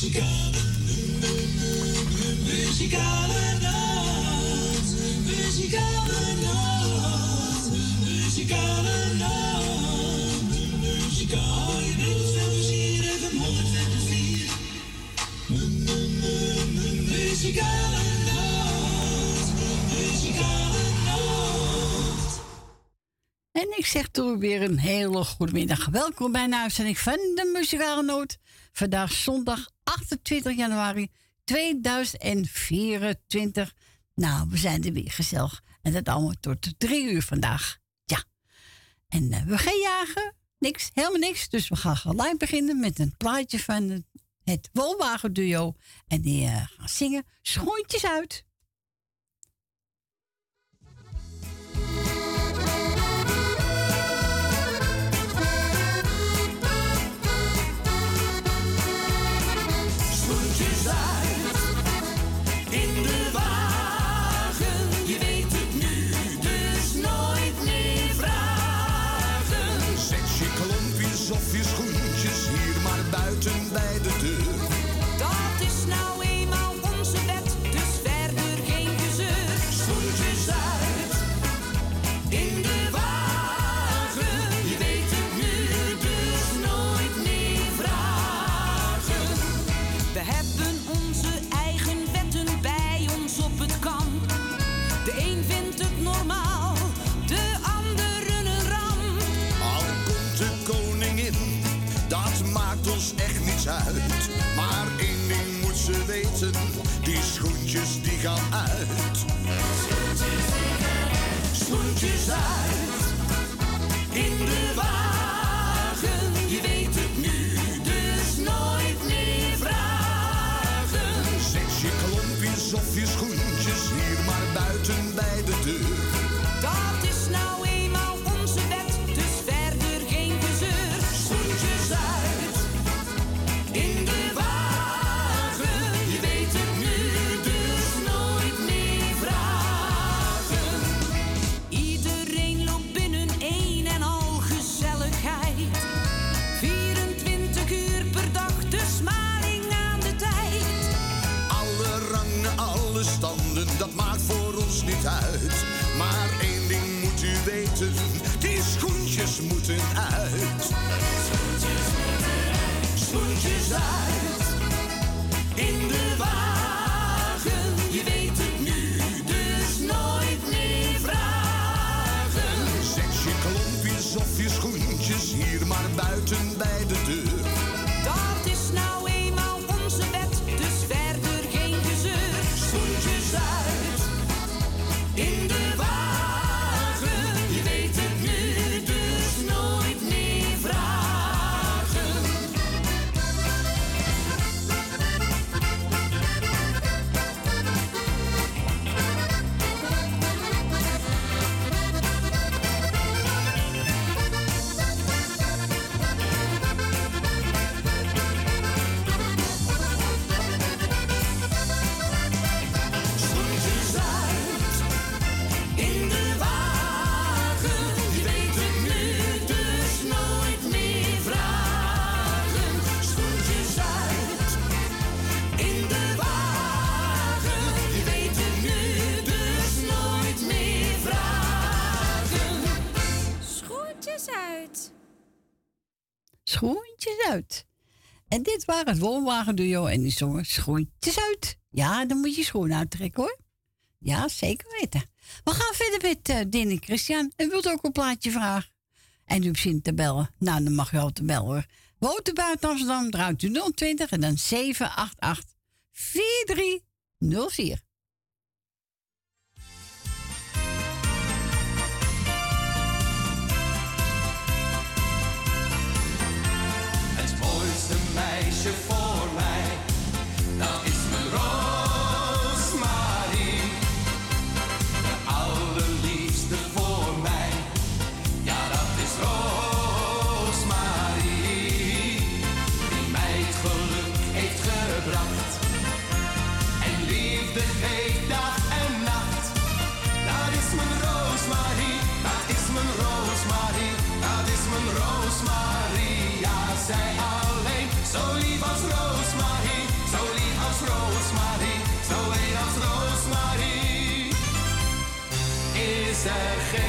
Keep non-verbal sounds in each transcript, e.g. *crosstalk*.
Muzikale, muzikale nacht, muzikale nacht, muzikale nacht, muzikale nacht, muzikale nacht, muzikale. En ik zeg toch weer een hele goedemiddag. Welkom bij een uitzending van de Muzikale Noot. Vandaag zondag 28 januari 2024. Nou, we zijn er weer gezellig. En dat allemaal tot drie uur vandaag. Ja. En eh, we gaan jagen. Niks, helemaal niks. Dus we gaan gelijk beginnen met een plaatje van het, Wolwagen Duo. En die eh, gaan zingen Schoentjes uit. desire En dit waren het woonwagenduo en die zongen schoentjes uit. Ja, dan moet je schoenen uittrekken hoor. Ja, zeker weten. We gaan verder met uh, Christian. En wilt ook een plaatje vragen? En u begint te bellen. Nou, dan mag je al te bellen hoor. Woont buiten Amsterdam, draait u 020 en dan 788 4304. Is er geen.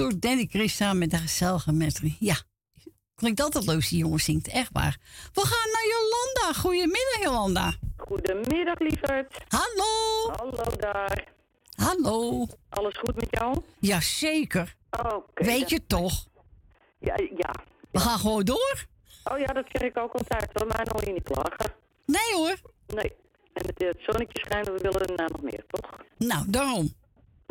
Door Danny Christa met de gezellige metrie. Ja, klinkt altijd leuk, die jongen zingt. Echt waar. We gaan naar Jolanda. Goedemiddag, Jolanda. Goedemiddag, lieverd. Hallo. Hallo daar. Hallo. Alles goed met jou? Jazeker. Oké. Weet dat- je toch? Ja, ja. We gaan gewoon door. Oh ja, dat zeg ik ook altijd hoor, maar hoor je niet klagen. Nee hoor. Nee. En het, het zonnetje schijnt, we willen daarna nog meer, toch? Nou, daarom.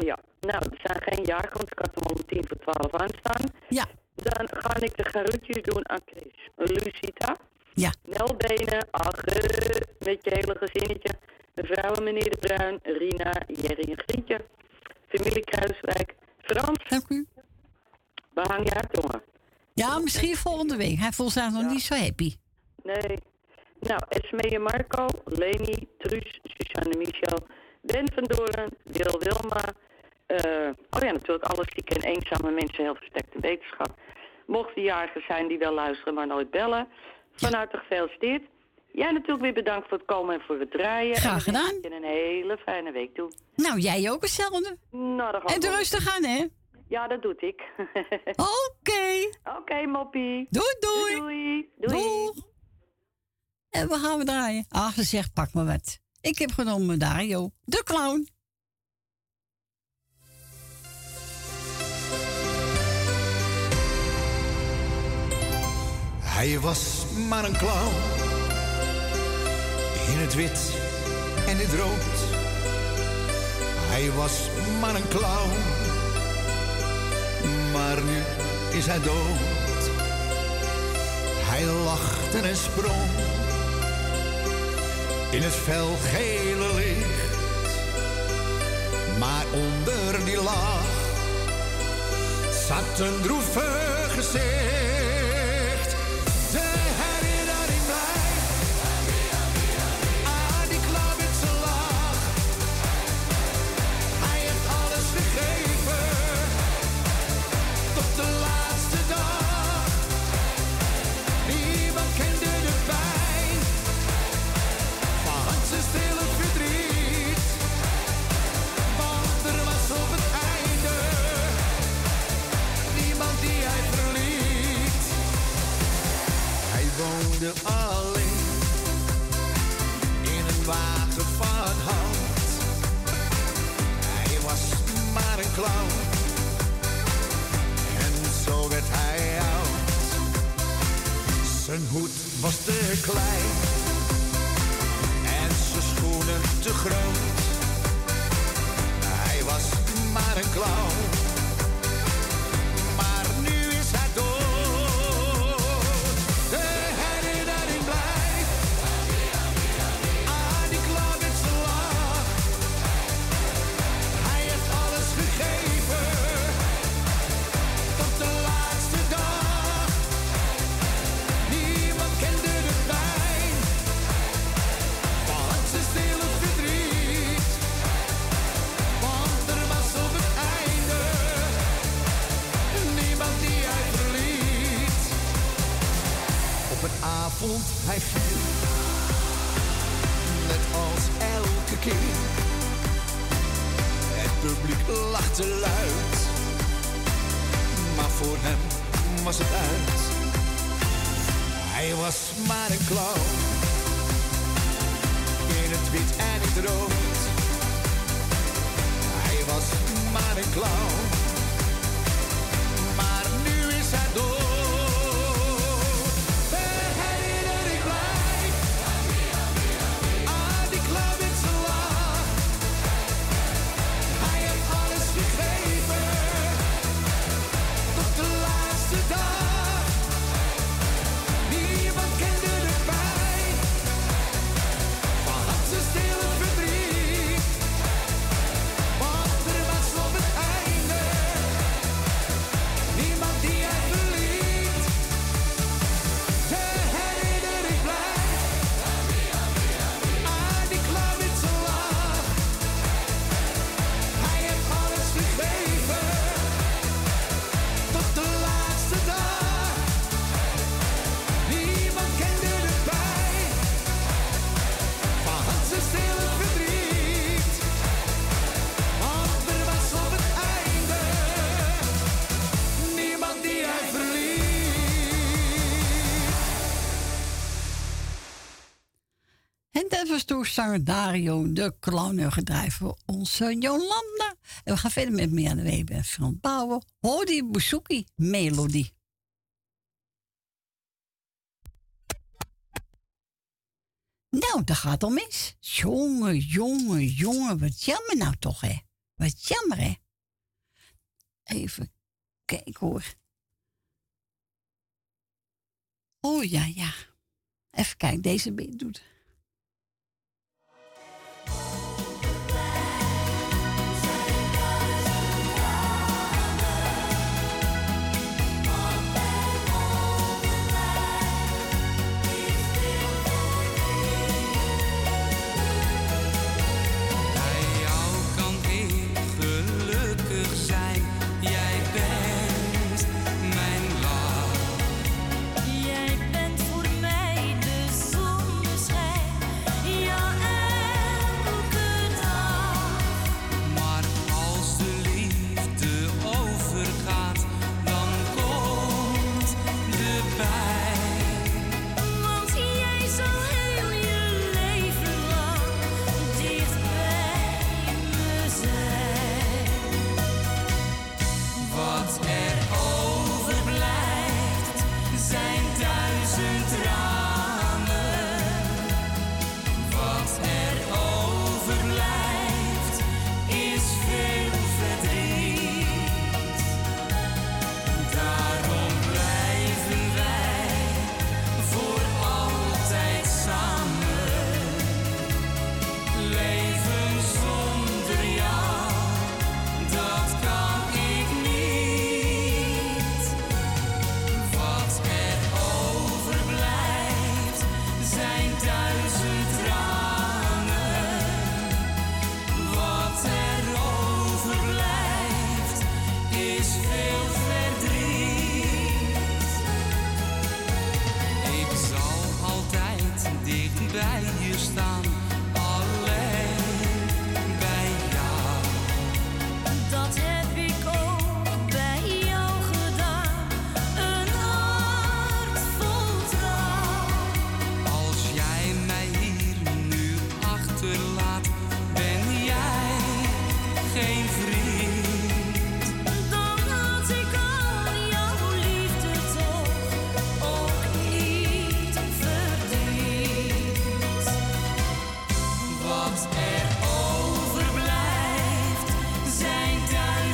Ja. Nou, er zijn geen jagen, want ik had hem om tien voor twaalf aanstaan. Ja. Dan ga ik de garutjes doen aan Chris. Lucita. Ja. Nelbenen, ach, eh, met je hele gezinnetje. Mevrouw en meneer De Bruin, Rina, Jerry en Grietje. Familie Kruiswijk. Frans. Dank u. Waar hang je uit, jongen? Ja, misschien volgende week. Hij voelt zich nog niet zo happy. Nee. Nou, Esmee en Marco, Leni, Truus, Suzanne Michel, Ben van Doren, Wil Wilma. Eh, oh ja, natuurlijk alle zieke en eenzame mensen, heel versterkte wetenschap. Mocht die jarigen zijn die wel luisteren, maar nooit bellen. Van harte gefeliciteerd. Jij natuurlijk weer bedankt voor het komen en voor het draaien. Graag En gedaan. je een hele fijne week toe. Nou, jij ook hetzelfde. Nou, dat En rustig aan, hè? Ja, dat doe ik. *laughs* Oké. Oké, moppie. Doei, doei. Doei. Doei. Doeg. En we gaan we draaien. Ah, ze zegt, pak maar wat. Ik heb genomen Dario, de clown. Hij was maar een clown. In het wit en het rood. Hij was maar een clown. Maar nu is hij dood. Hij lachte en sprong. In het fel gele licht. Maar onder die laag zat een droevig gezicht. Alleen in een wagen van hout. Hij was maar een clown en zo werd hij oud. Zijn hoed was te klein en zijn schoenen te groot. Hij was maar een clown, een avond hij viel, net als elke keer. Het publiek lachte luid, maar voor hem was het uit. Hij was maar een clown, in het wit en het rood. Hij was maar een clown, zanger Dario, de clown gedraaid voor onze Jolanda. En we gaan verder met Mirjam Weber en Frans Bouwen. Hodi Bouzouki Melodie. Nou, dat gaat al mis. Jongen, jongen, jongen, wat jammer nou toch, hè? Wat jammer, hè? Even kijken hoor. Oh ja, ja. Even kijken, deze doet.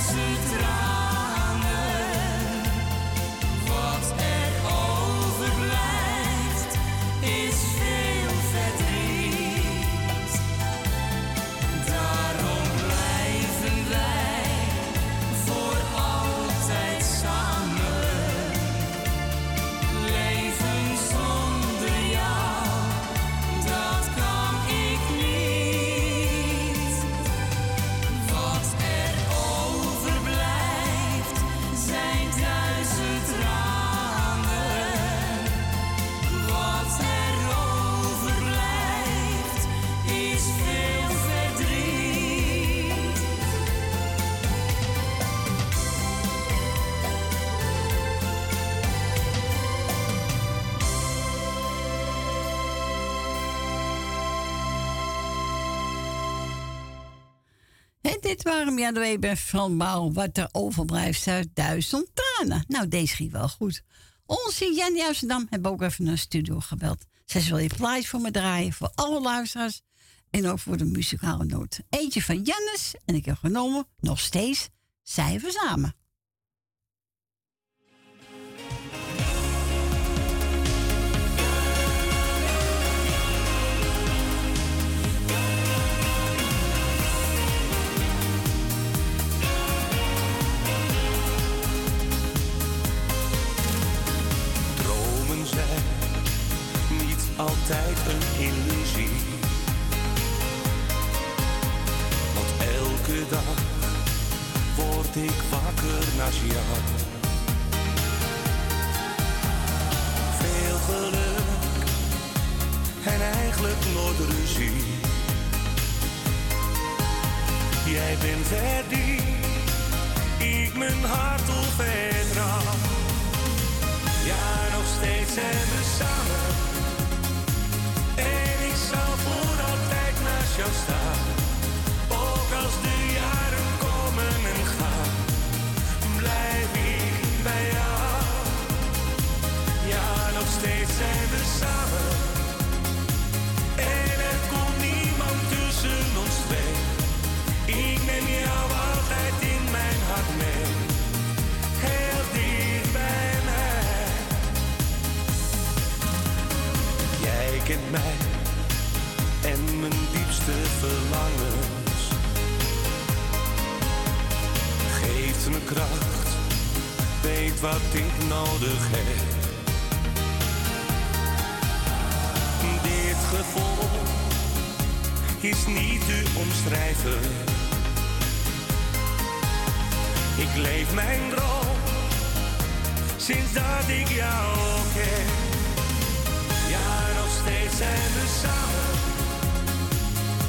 ze trouw. Dit waren ja, de Weber van Bouw. Wat er overblijft uit duizend tranen. Nou, deze ging wel goed. Onze Jenny Amsterdam hebben ook even naar studio gebeld. Zij wil je plaatje voor me draaien. Voor alle luisteraars. En ook voor de muzikale noot. Eentje van Jannes. En ik heb genomen nog steeds. Zijn we samen. Altijd een illusie. Want elke dag word ik wakker naast jou. Veel geluk en eigenlijk nooit ruzie. Jij bent er die ik mijn hart op vertrouw. Ja, nog steeds zijn we samen. En ik zal voor altijd naast jou staan. Ook als de jaren komen en gaan, blijf ik bij jou. Ja, nog steeds zijn we samen. En mijn diepste verlangens. Geeft me kracht, weet wat ik nodig heb. Dit gevoel is niet te omschrijven. Ik leef mijn droom sinds dat ik jou ken. Steeds zijn we samen.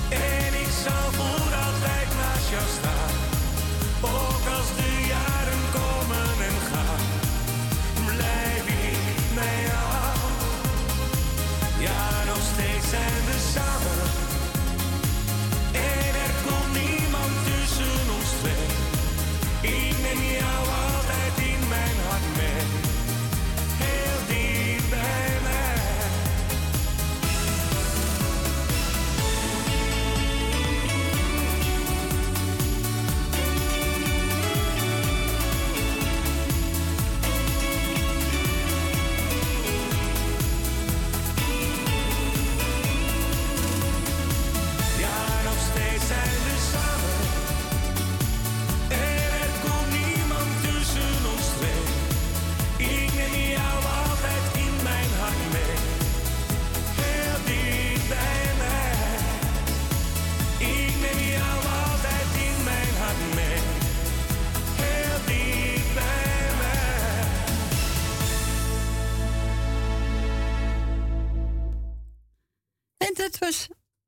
En ik zal voor altijd naast jou staan. Ook als de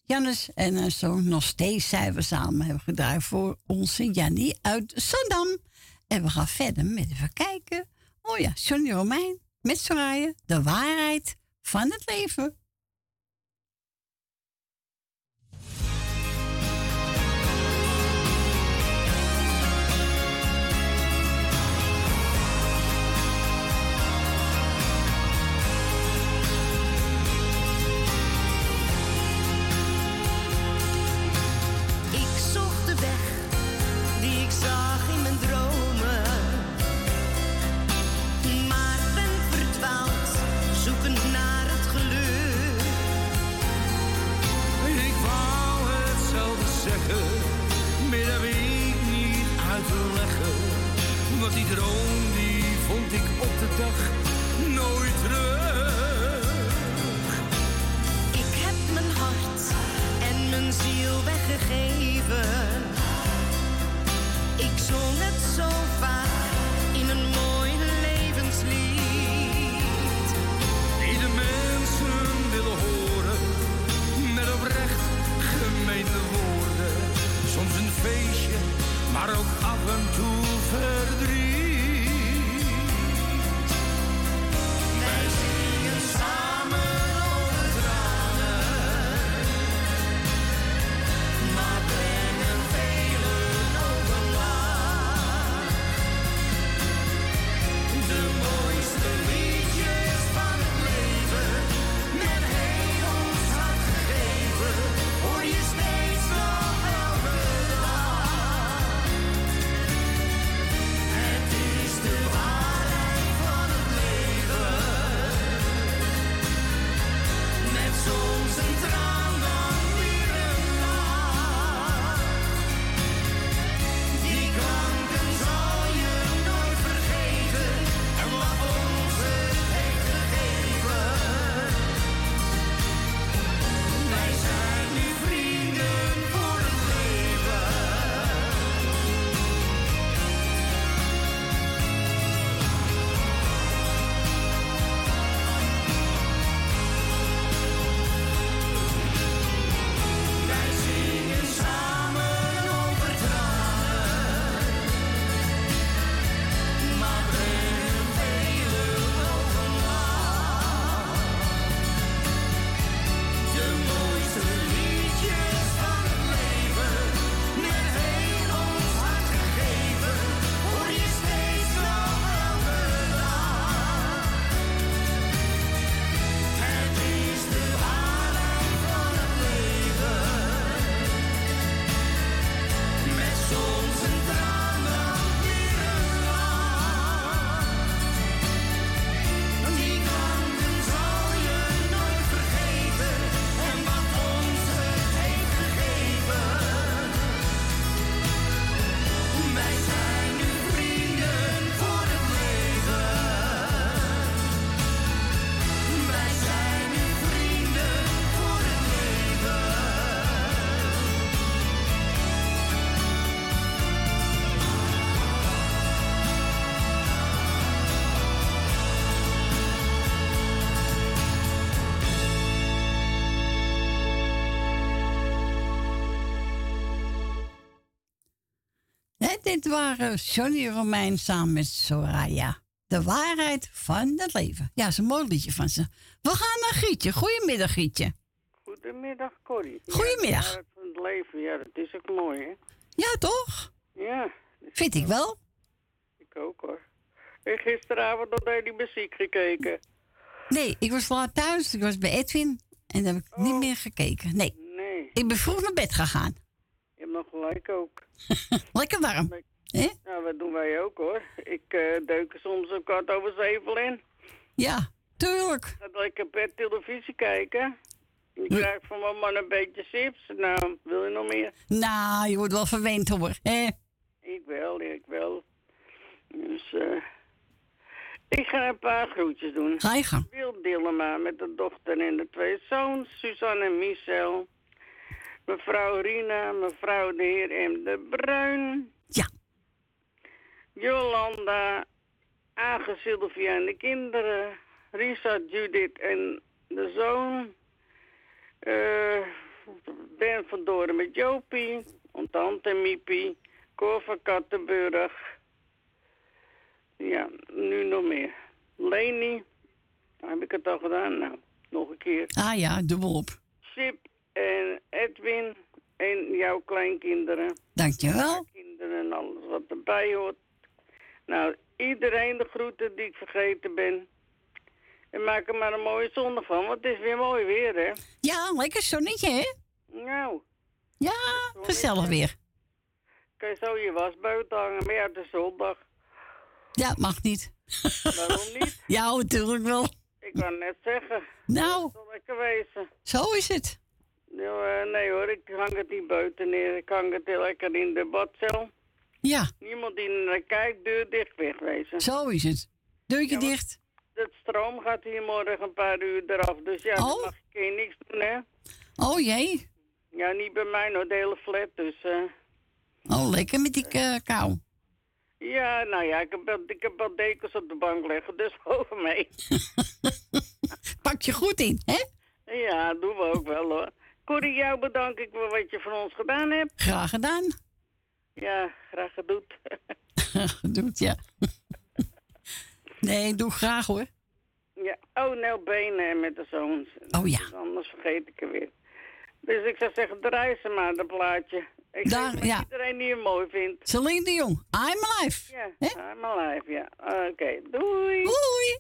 Jannes en haar zoon. Nog steeds zijn we samen. Hebben gedraaid voor onze Jannie uit Zandam. En we gaan verder met even kijken. Oh ja, Johnny Romein met Soraya. De waarheid van het leven. Dit waren Johnny Romein samen met Soraya. De waarheid van het leven. Ja, is een mooi liedje van ze. We gaan naar Gietje. Goedemiddag, Gietje. Goedemiddag, Corrie. Goedemiddag. Ja, het van het leven, ja, dat is ook mooi, hè? Ja, toch? Ja. Vind ik wel. Ik ook, hoor. En gisteravond nog naar die muziek gekeken. Nee, ik was laat thuis. Ik was bij Edwin. En dan heb ik niet meer gekeken. Nee. Nee, Ik ben vroeg naar bed gegaan. je hebt nog gelijk ook. *laughs* Lekker warm. Hè? Nou, dat doen wij ook, hoor. Ik eh deuk er soms een kwart over zeven in. Ja, tuurlijk. Ga lekker per televisie kijken. Je krijgt van mijn man een beetje chips. Nou, wil je nog meer? Nou, je wordt wel verwend hoor. Hè? Ik wel, ik wel. Dus, eh ik ga een paar groetjes doen. Ga je gang. Wil Dillema met de dochter en de twee zoons, Suzanne en Michel. Mevrouw Rina, mevrouw de heer M. de Bruin. Ja. Jolanda, Age Sylvia en de kinderen. Risa, Judith en de zoon. Eh, ben van Doren met Jopie. En tante Miepie. Cor van Kattenburg. Ja, nu nog meer. Leni. Heb ik het al gedaan? Nou, nog een keer. Ah ja, dubbel op. Sip en Edwin en jouw kleinkinderen. Dankjewel. Kinderen en alles wat erbij hoort. Nou, iedereen de groeten die ik vergeten ben. En maak er maar een mooie zondag van, want het is weer mooi weer, hè? Ja, lekker zonnetje, hè? Nou, Ja, gezellig weer. kan je zo je was buiten hangen, maar ja, het is zondag. Ja, mag niet. Waarom niet? *laughs* Ja, natuurlijk wel. Ik kan net zeggen. Nou. Zal lekker wezen. Zo is het. Nou, eh, nee hoor, ik hang het niet buiten neer. Ik hang het heel lekker in de badcel. Ja, Niemand die naar kijkt, deur dicht wegwezen. zo is het. Deurtje Ja, dicht. Het stroom gaat hier morgen een paar uur eraf. Dus ja, dan Oh. mag ik hier niks doen, hè? Oh jee. Ja, niet bij mij, nog de hele flat. Dus eh, Oh, lekker met die eh, kou. ja, nou ja, ik heb, wel- ik heb wel dekens op de bank liggen, dus *laughs* over mee. *laughs* Pak je goed in, hè? Ja, doen we ook wel hoor. Corrie, jou bedank ik voor wat je voor ons gedaan hebt. Graag gedaan. Ja, graag gedaan. *laughs* Doet ja. *laughs* Nee, doe graag hoor. ja. Oh, Nel Benen met de zoons. Oh ja. Dus Anders vergeet ik er weer. Dus ik zou zeggen, draai ze maar, dat plaatje. Ik Daar, ja. iedereen die het mooi vindt. Celine de Jong, I'm alive. Ja? I'm alive, ja. Oké, doei. Doei.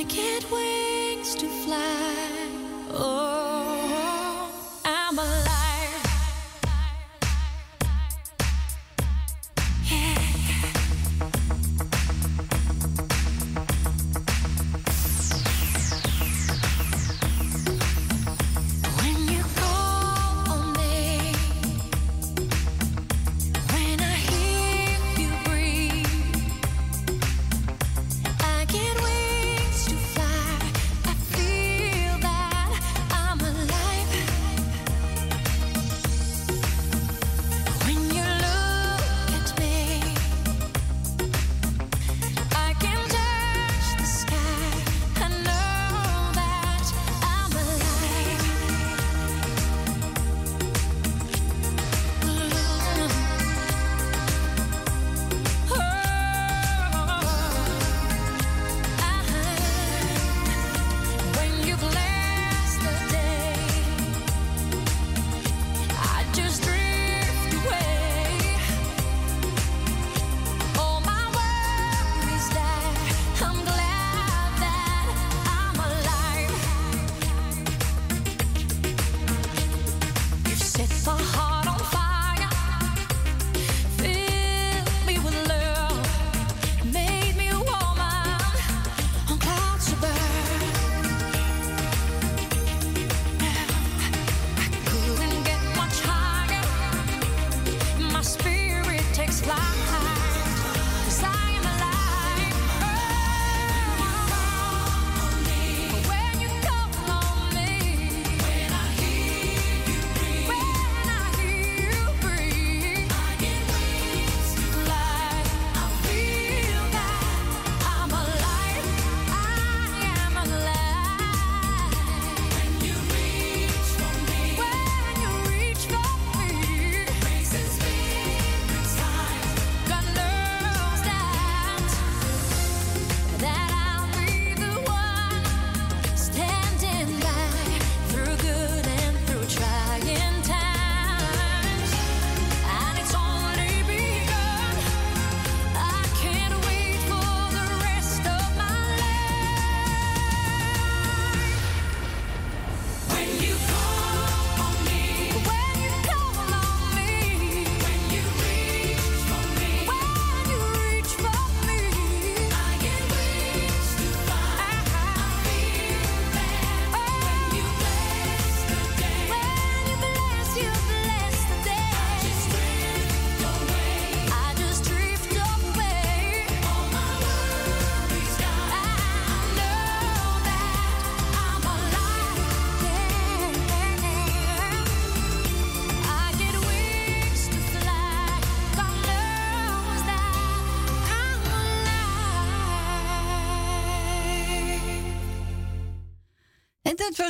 I get wings to fly. Oh,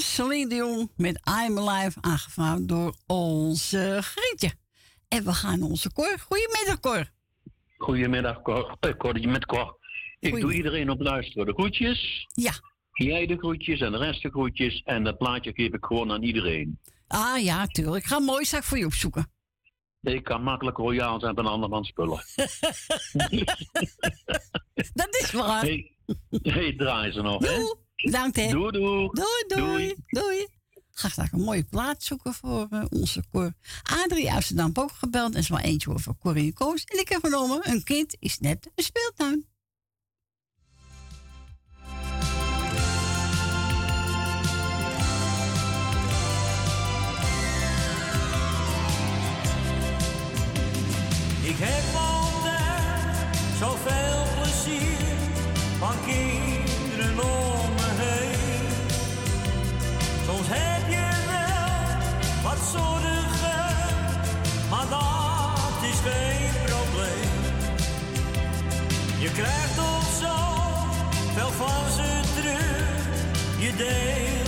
was Celine Dion met I'm Alive, aangevraagd door onze Grietje. En we gaan onze Cor. Goedemiddag, Cor. Goedemiddag, Cor. Eh, Cor, met Cor. Ik doe iedereen op luisteren. De groetjes. Ja. Jij de groetjes en de rest de groetjes. En dat plaatje geef ik gewoon aan iedereen. Ah ja, tuurlijk. Ik ga een mooie zak voor je opzoeken. Ik kan makkelijk royaal zijn van andermans spullen. *laughs* dat is waar. Hey, hey draai ze nog, hè? Bedankt, hè. Doei, doei. Doei, doei. Doei. Ga straks een mooie plaat zoeken voor eh, onze Cor. Adrie Amsterdam ook gebeld. En is wel eentje over Corrie Koos. En ik heb genomen, een kind is net een speeltuin. Ik heb Krijgt toch zo veel van ze terug, je deelt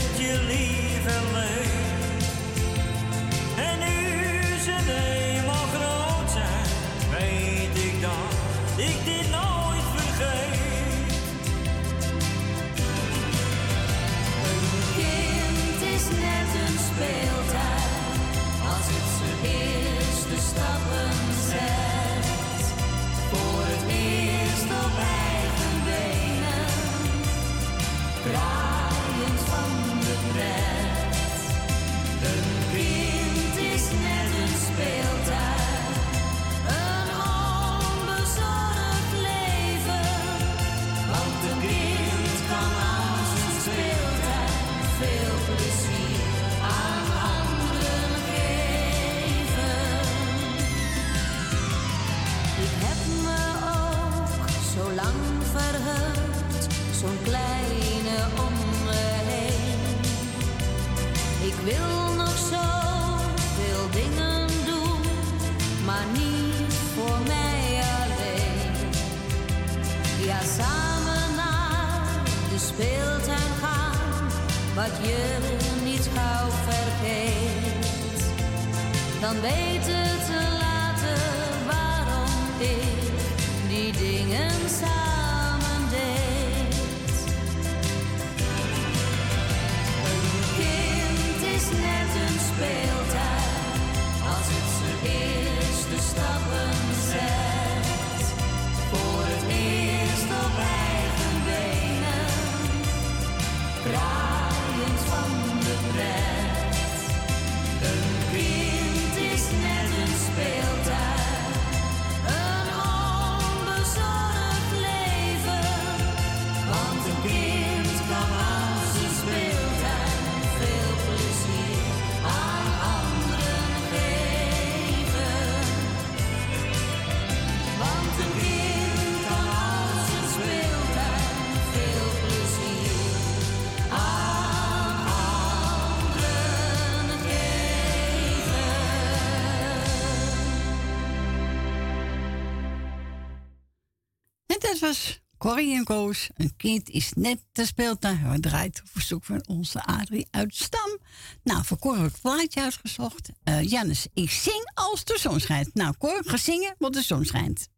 Corrie en Koos. Een kind is net te speeltuin. We draait op verzoek van onze Adrie uit Stam. Nou, voor Cor heb ik plaatje uitgezocht. Jannes, ik zing als de zon schijnt. Nou, Cor, ga zingen, want de zon schijnt.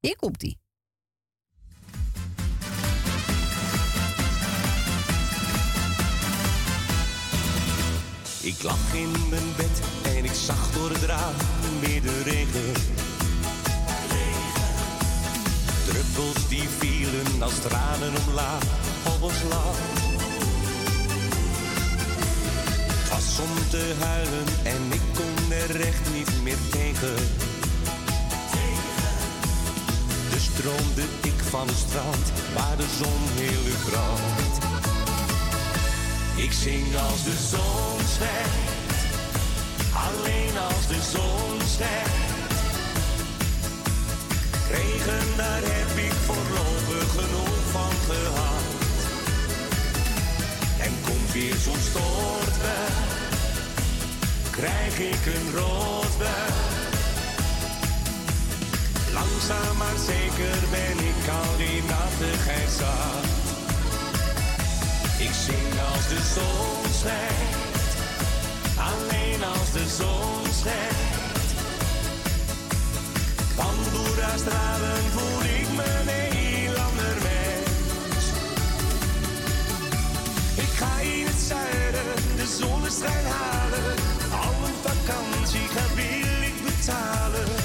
Hier komt die. Ik lag in mijn bed en ik zag door het raam weer de regen. Die vielen als tranen omlaag op ons land. Het was om te huilen en ik kon er echt niet meer tegen. Dus stroomde ik van het strand waar de zon heel brandt. Ik zing als de zon schijnt, alleen als de zon schijnt. Regen, daar heb weer zo'n stortbui, krijg ik een roodbui. Langzaam maar zeker ben ik al die nattigheid zat. Ik zing als de zon schijnt, alleen als de zon schijnt. Van Boeddha-stralen voel ik me een heel ander mens. Ik ga het zuiden de zonneschijn halen. Al een vakantie ga wil ik betalen.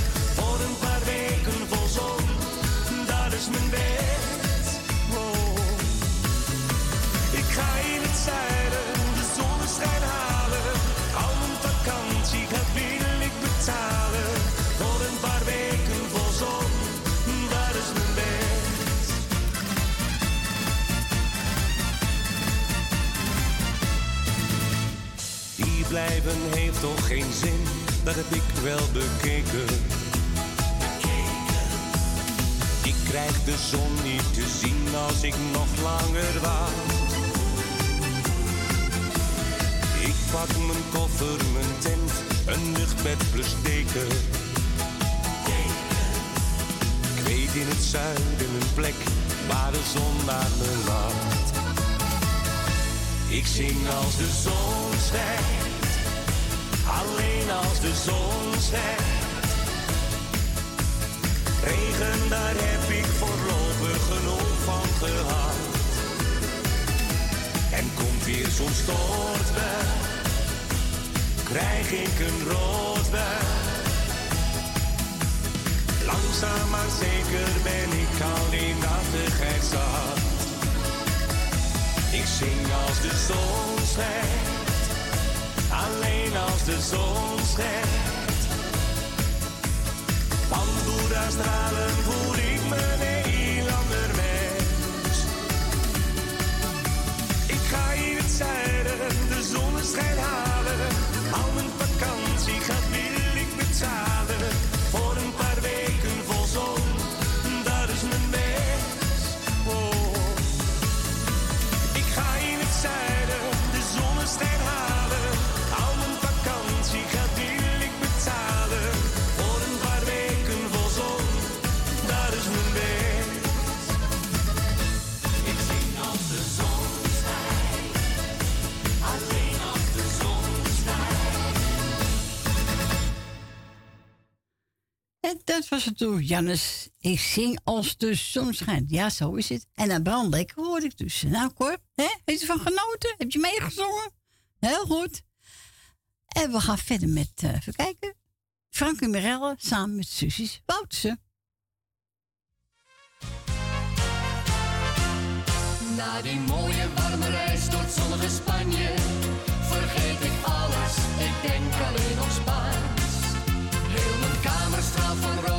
Blijven heeft toch geen zin, dat heb ik wel bekeken. Ik krijg de zon niet te zien als ik nog langer wacht. Ik pak mijn koffer, mijn tent, een luchtbed plus deken. Ik weet in het zuiden een plek waar de zon naar me lacht. Ik zing als de zon schijnt, alleen als de zon schijnt. Regen, daar heb ik voorlopig genoeg van gehad. En komt weer zo'n stortbui, krijg ik een roodbui. Langzaam maar zeker ben ik al in nattigheid zat. Ik zing als de zon schijnt, alleen als de zon schijnt. Van Boeddha-stralen voel ik door Jannes. Ik zing als de zon schijnt. Ja, zo is het. En brand lekker hoorde ik dus. Nou, Cor, hè? heb je ervan genoten? Heb je meegezongen? Heel goed. En we gaan verder met, eh, even kijken. Frank Mirelle samen met Sussies Woutse. Na die mooie warme reis door het zonnige Spanje vergeet ik alles, ik denk alleen nog Spaans. Heel mijn kamer straalt van van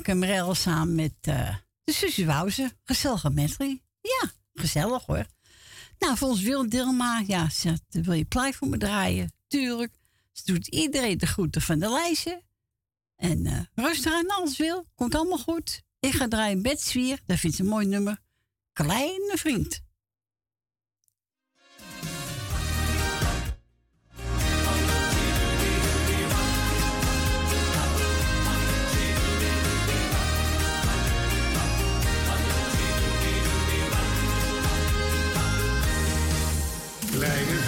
En Merel samen met eh, de Susie Wouze. Gezellige metrie. Ja, gezellig hoor. Nou, voor ons wil Dilma, ja, wil je plei voor me draaien? Tuurlijk. Ze doet iedereen de groeten van de lijstje. En eh, rustig aan alles wil. Komt allemaal goed. Ik ga draaien Betswier. Dat vindt ze een mooi nummer. Kleine vriend. krijgen.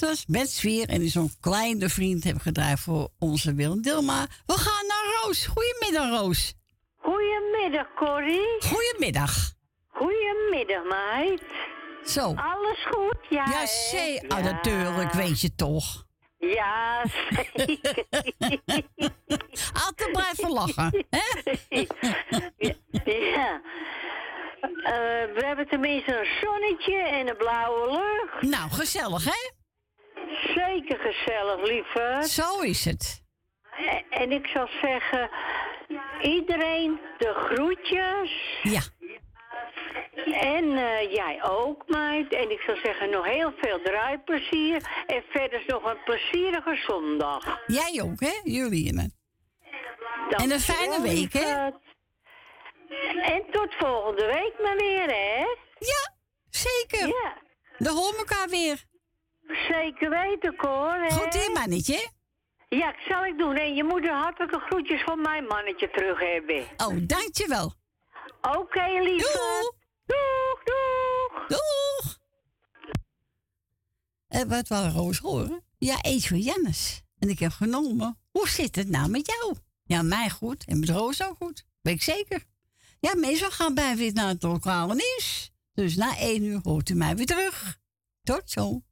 Was met sfeer en zo'n kleine vriend hebben gedraaid voor onze Willem Dilma. We gaan naar Roos. Goedemiddag, Roos. Goedemiddag, Corrie. Goedemiddag. Goedemiddag, meid. Zo. Alles goed? Ja, Ja, zee. Oh, natuurlijk, weet je toch. Ja, zeker. *laughs* Altijd blijven lachen, hè? *laughs* ja. Eh, we hebben tenminste een zonnetje en een blauwe lucht. Nou, gezellig, hè? Zeker gezellig, lieve. Zo is het. En, en ik zou zeggen, iedereen de groetjes. Ja. En eh, jij ook, meid. En ik zou zeggen, nog heel veel draaiplezier. En verder nog een plezierige zondag. Jij ook, hè? Juliane. En een fijne week, hè? En tot volgende week maar weer, hè? Ja, zeker. Ja. Dan horen we elkaar weer. Zeker weten, Cor. hè? Goed in, mannetje. Ja, dat zal ik doen. En je moet de hartelijke groetjes van mijn mannetje terug hebben. Oh, dankjewel. Oké, lieve. Doeg, doeg. Doeg. En wat wel Roos horen? Ja, eet van Jannes. En ik heb genomen. Hoe zit het nou met jou? Ja, mij goed. En met Roos ook goed. Weet ik zeker. Ja, meestal gaan wij weer naar het lokale nieuws. Dus na één uur hoort u mij weer terug. Tot zo.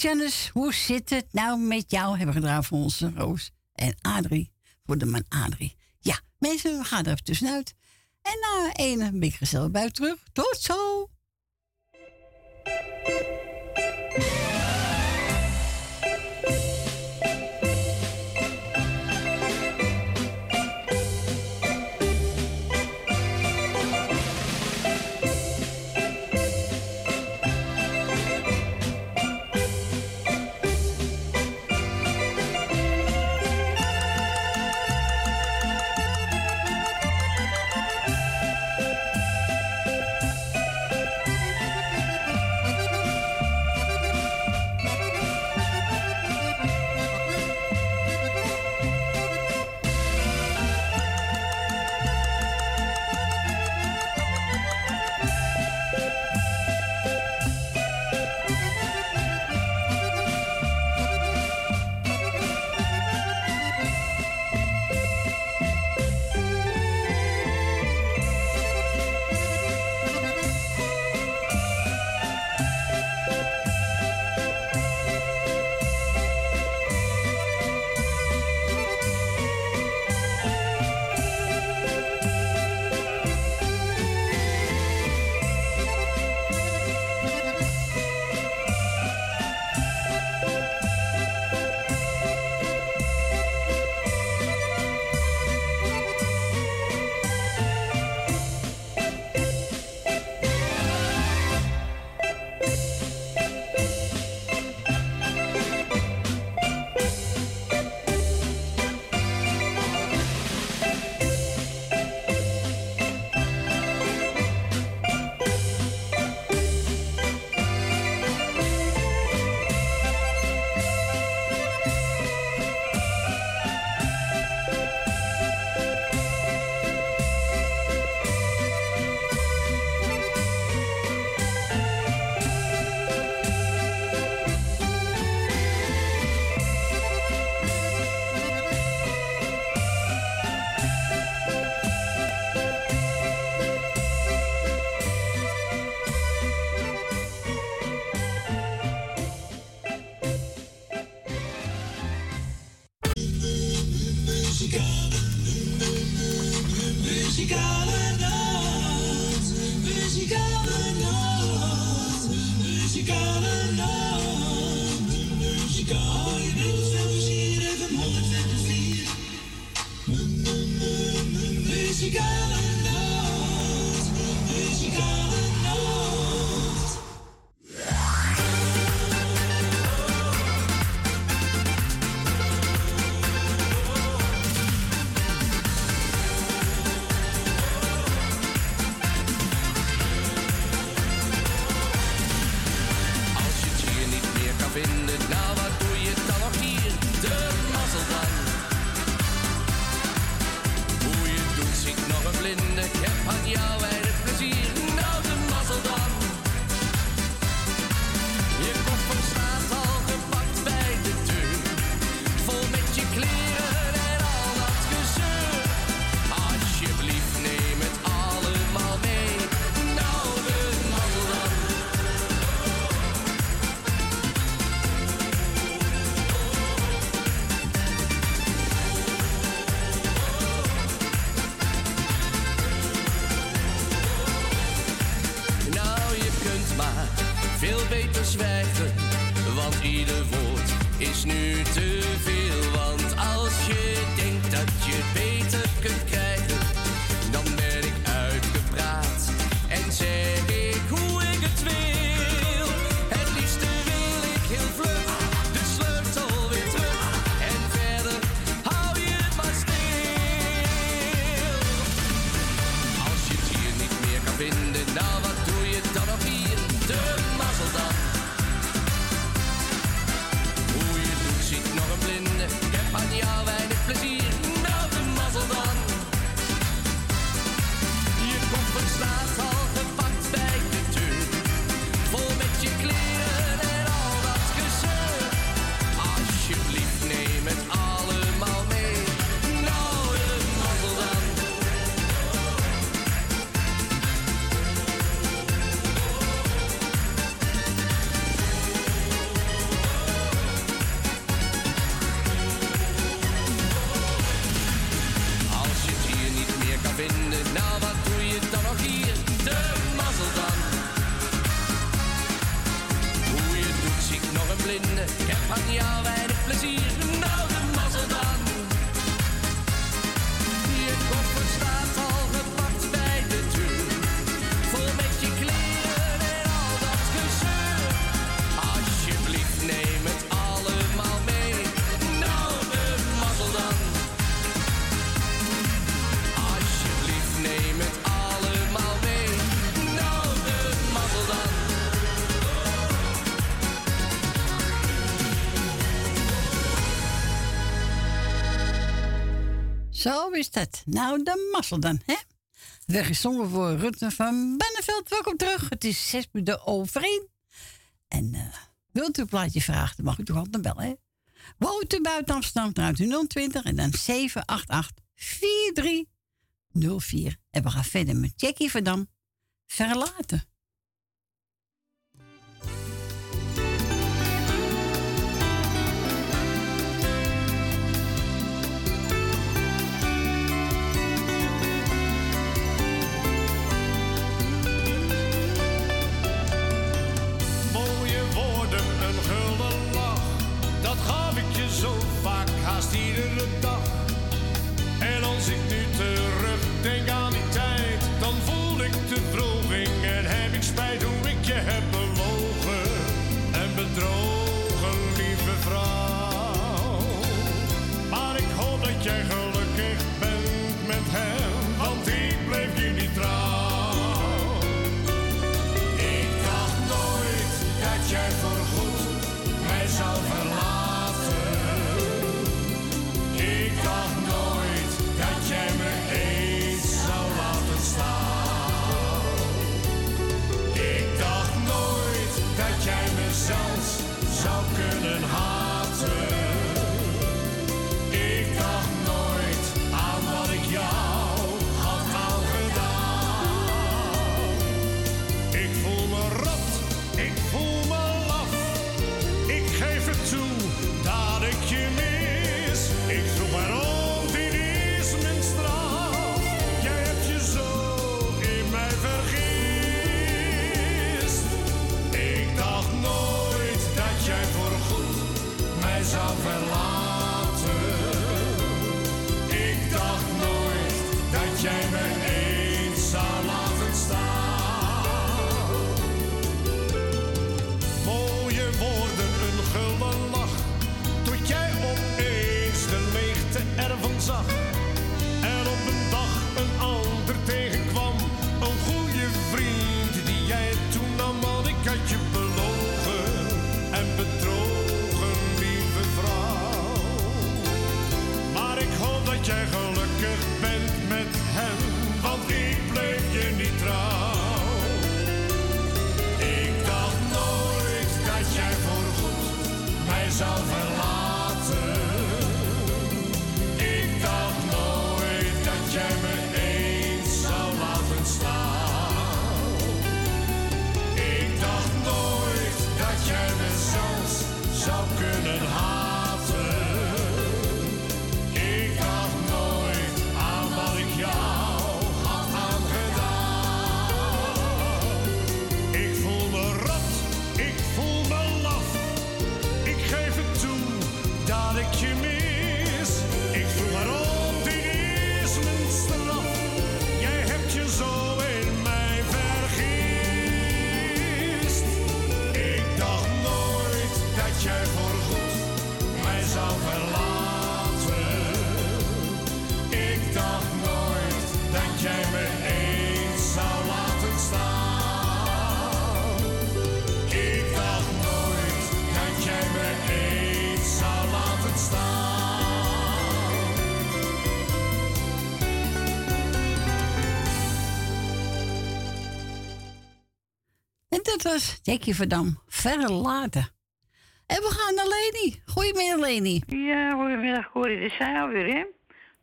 Janice, hoe zit het nou met jou? Hebben we gedaan voor onze Roos en Adrie. Voor de man Adrie. Ja, mensen, we gaan er even tussenuit. En na een beetje gezellig buiten terug. Tot zo! vinden. Nou, is dat. Nou, de mazzel dan, hè? Weggezongen voor Rutten van Benneveld. Welkom terug. Het is zes minuten over één. En eh, wilt u een plaatje vragen, dan mag u toch altijd bellen, hè? Woont u buiten Amsterdam, dan 020 en dan 788 4304. En we gaan verder met Jackie Verdam. Verlaten. Dat was Jackie Verdam. Verlaten. En we gaan naar Leni. Goedemiddag, Leni. Ja, goedemiddag, Corrie. Dit zijn alweer, hè?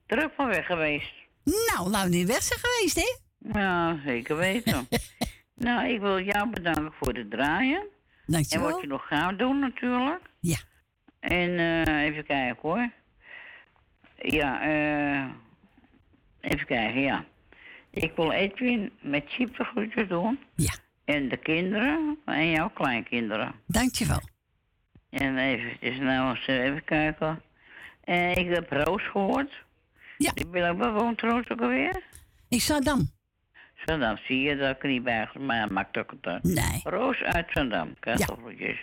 Druk van weg geweest. Nou, nou niet weg zijn geweest, hè? Ja, zeker weten. *laughs* nou, ik wil jou bedanken voor het draaien. Dankjewel. En wat je nog gaat doen, natuurlijk. Ja. En eh, even kijken, hoor. Ja, eh... even kijken, ja. Ik wil Edwin met Chip de groetjes doen. Ja. En de kinderen en jouw kleinkinderen. Dankjewel. En even, nou eens even kijken. En ik heb Roos gehoord. Ja. Ik ben ook bewoond Roos ook alweer. Ik Zandam. Zandam, zie je dat ik er niet bij maar maakt ook het uit. Nee. Roos uit Zandam, kartoffeltjes.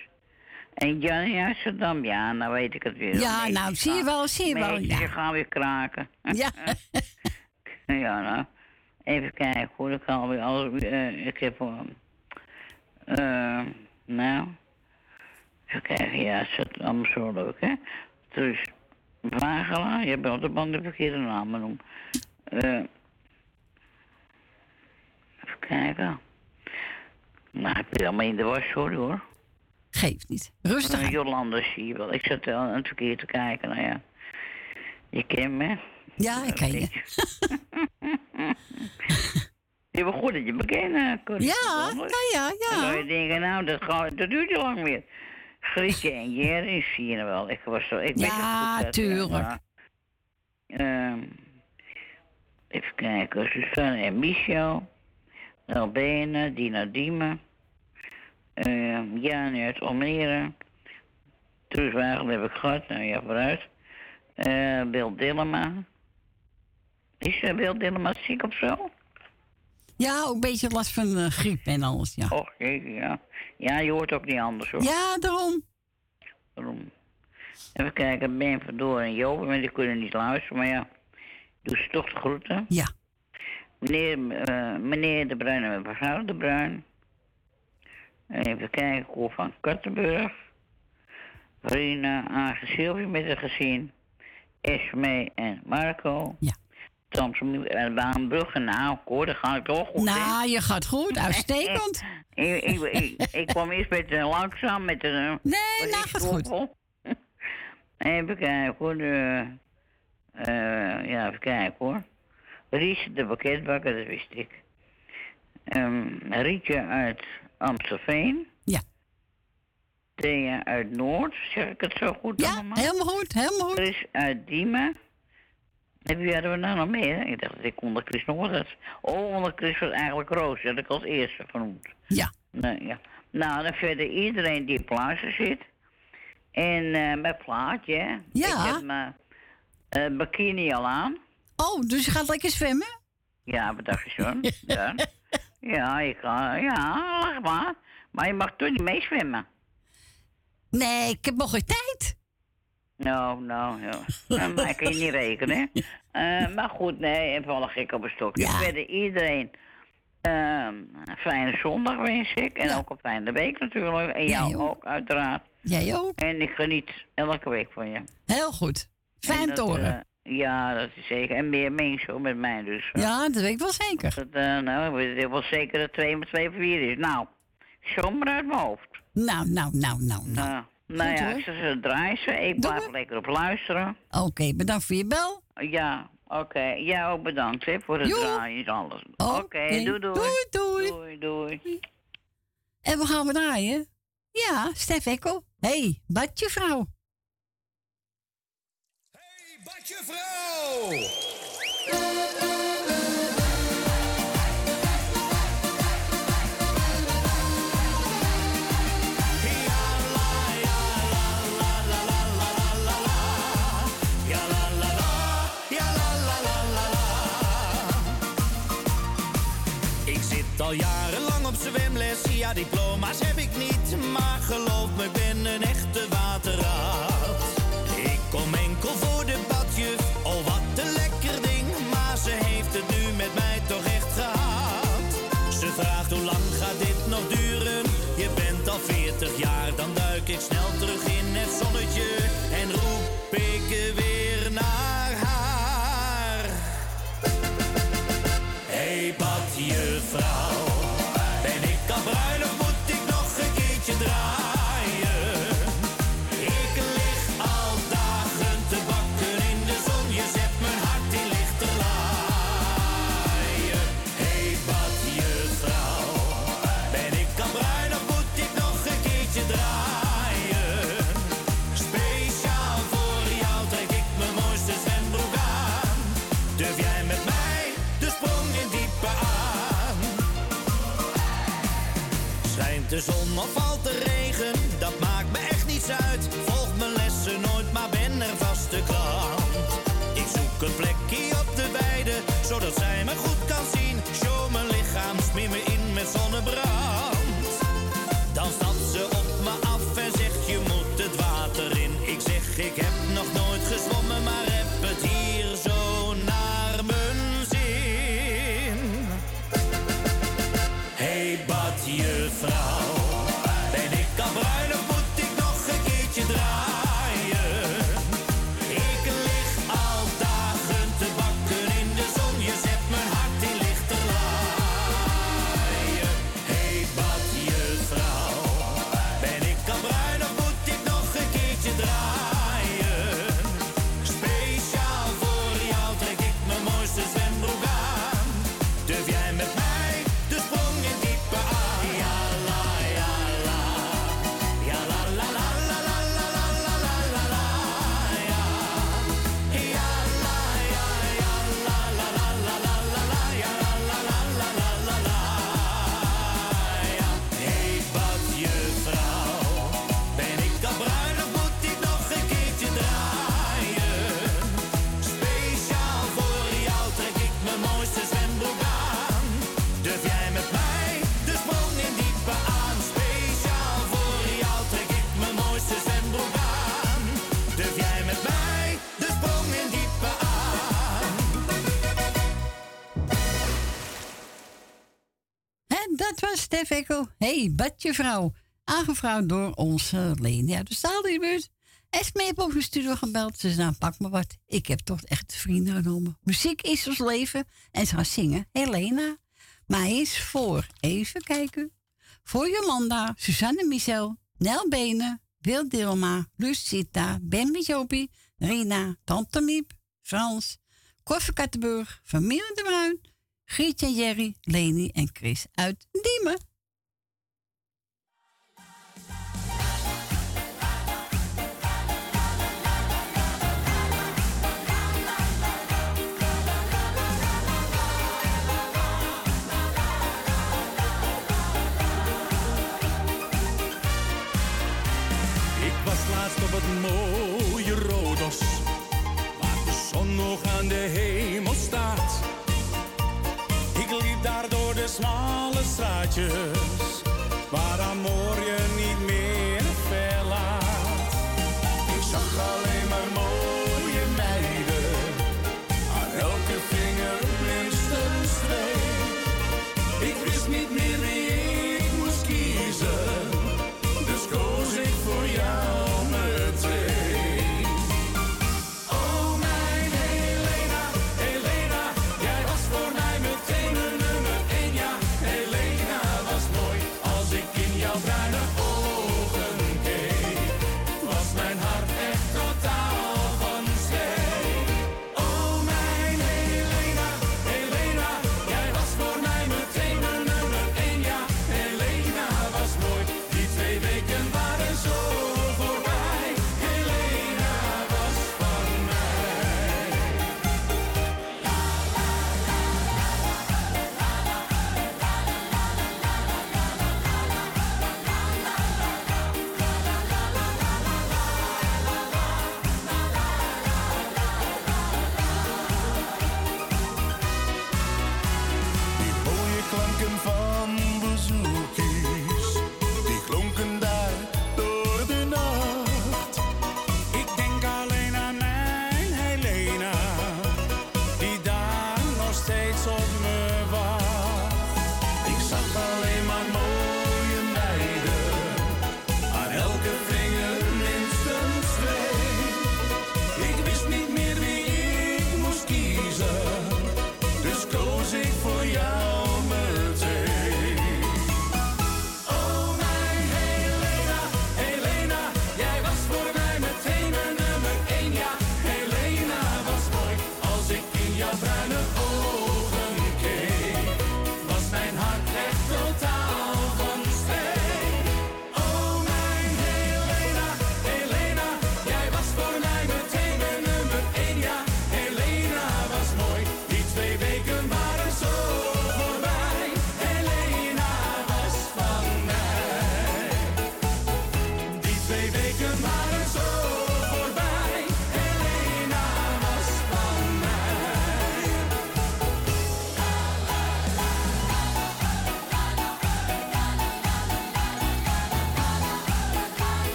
En Jannie uit Zandam, ja, nou weet ik het weer. Ja, nou, zie je wel, zie je wel, ja. gaan weer kraken. Ja. *laughs* ja, nou. Even kijken hoor, ik alweer alles... eh, ik heb... eh, eh, nou... Even kijken, ja, het is allemaal zo leuk, hè. Dus, Wagela, je bent de band de verkeerde naam noemen. Eh even kijken. Nou, ik ben allemaal in de was, sorry hoor. Geeft niet. Rustig Uh. Jolanda zie je wel. Ik zat wel aan het verkeer te kijken, nou ja. Je kent me. Ja, ik ken je. *laughs* Je bent goed dat je eh, Corrie. Ja, ja, ja, Dan ja. zou je denken, nou, dat, gaat, dat duurt te lang meer. Grietje en Jerry *laughs* zie je wel. Ik was zo... Ik Ja, dat, tuurlijk. Ehm, even kijken. Suzanne en Michel. Albene, Dina Diemen. Ehm Jan uit Almere. Truus Wagel heb ik gehad. Nou ja, vooruit. Eh Bill Dillema. Is uh, Bill Dillema ziek of zo? Ja, ook een beetje last van eh, griep en alles, ja. Och, ja. Ja, je hoort ook niet anders hoor. Ja, daarom. Daarom. Even kijken, Ben Verdoor en Joop, maar die kunnen niet luisteren, maar ja. Doe ze toch de groeten. Ja. Meneer, eh, meneer De Bruin en mevrouw De Bruin. Even kijken, Cor van Kattenburg. Rina, Aage Sylvie met een gezin. Esme en Marco. Ja. Thompson en Baanbrugge. Nou, Cor, dat gaat toch goed, hè? Nou, je gaat goed. Uitstekend. *laughs* ik, ik, ik, ik kwam eerst met een langzaam, met een... eh, Nee, nou gaat goed. *laughs* Even kijken hoor. De, eh, ja, even kijken hoor. Ries de pakketbakker, dat wist ik. Ehm, Rietje uit Amstelveen. Ja. Thea uit Noord, zeg ik het zo goed Ja, allemaal? helemaal goed, helemaal goed. Chris uit Diemen. En wie hadden we nou nog meer? Ik dacht dat ik onder Chris nog wat. Oh, onder Chris was eigenlijk Roos, dat ik als eerste vernoemd. Ja. Nee, ja. Nou, dan verder iedereen die op plaatsen zit. En eh mijn plaatje. Ja. Ik heb mijn eh, bikini al aan. Oh, dus je gaat lekker zwemmen? Ja, wat dacht je zo? *laughs* ja. ja, ik ga, ja, lach maar. Maar je mag toch niet meezwemmen. Nee, ik heb nog geen tijd. Nou, nou, ja. *laughs* Maar kan je niet rekenen. Eh, maar goed, nee, even alle gek op een stokje. Verder iedereen ehm, een fijne zondag wens ik. En ook een fijne week natuurlijk. En jou ook, uiteraard. Jij ook. En ik geniet elke week van je. Heel goed. Fijn En te dat, horen. eh, ja, dat is zeker. En meer mensen met mij dus. ja, dat weet ik wel zeker. Dat, eh, nou, ik weet wel zeker dat 2 met 2 voor 4 is. Nou, zomaar uit mijn hoofd. Nou, nou, nou, nou, nou. Nou, Goed, ja, hoor. ik zou ze draaien. ze. Ik blijf lekker op luisteren. Oké, bedankt voor je bel. Ja, oké. Jij ook bedankt hè, voor het Jo. draaien en alles. Oké, doei, doei. Doei, doei. Doei, doei. En we gaan we draaien. Ja, Stef Ekkel. hey, badje vrouw. Badje vrouw! Maar geloof me, ik ben een echte de zon of valt de regen, dat maakt me echt niets uit. Volg mijn lessen nooit, maar ben er vaste klant. Ik zoek een plekje op de weide, zodat zij me goed kan zien. Show mijn lichaam, smeer me in met zonnebrand. Hey, badje vrouw. Aangevraagd door onze Leni uit de Staalbuurt. Esme heeft ook de studio gebeld. Ze zei, pak maar wat. Ik heb toch echt vrienden genomen. Muziek is ons leven. En ze gaat zingen. Helena. Maar hij is voor, even kijken. Voor Jolanda, Suzanne Michel, Nel Benen, Wil Dilma, Lucita, Ben Jopie, Rina, Tante Miep, Frans, Koffer Kattenburg, Familie de Bruin, Grietje en Jerry, Leni en Chris uit Diemen. Nog aan de hemel staat. Ik liep daar door de smalle straatjes, waar amor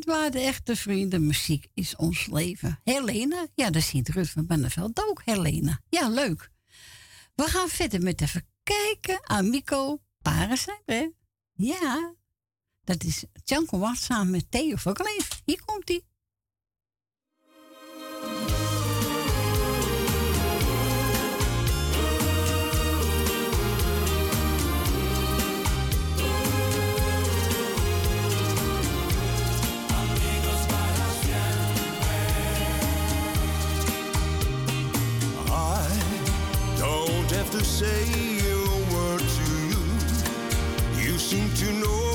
dit echte vrienden. Muziek is ons leven. Helena, ja, dat ziet Ruud van Benneveld ook. Helena, ja, leuk. We gaan verder met even kijken. Amico Parensen, hè? Ja, dat is Janko Watt samen met Theo van Kleef. Hier komt hij. Say a word to you. You seem to know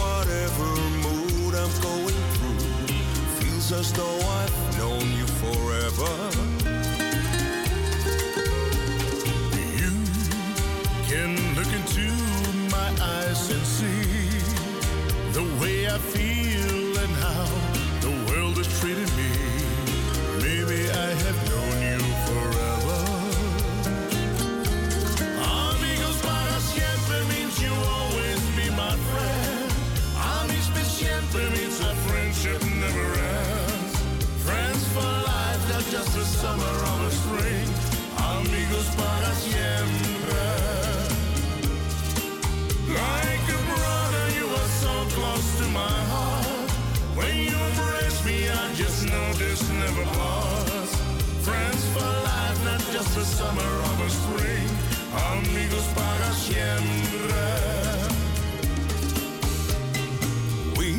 whatever mood I'm going through. Feels as though I've summer or a spring. Amigos para siempre. We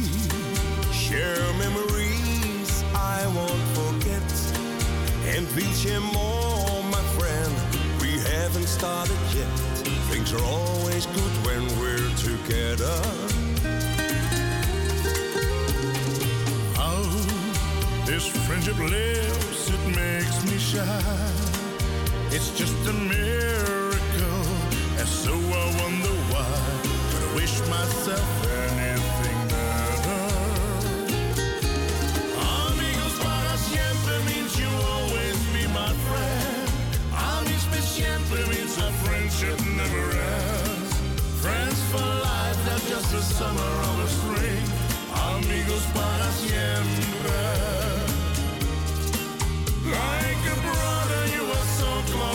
share memories I won't forget, and we'll share more, my friend. We haven't started yet. Things are always good when we're together. This friendship lives, it makes me shine. It's just a miracle, and so I wonder why. But I wish myself anything better. Amigos para siempre means you always be my friend. Amis per siempre means our friendship never ends. Friends for life, not just a summer or a spring. Amigos para siempre. Like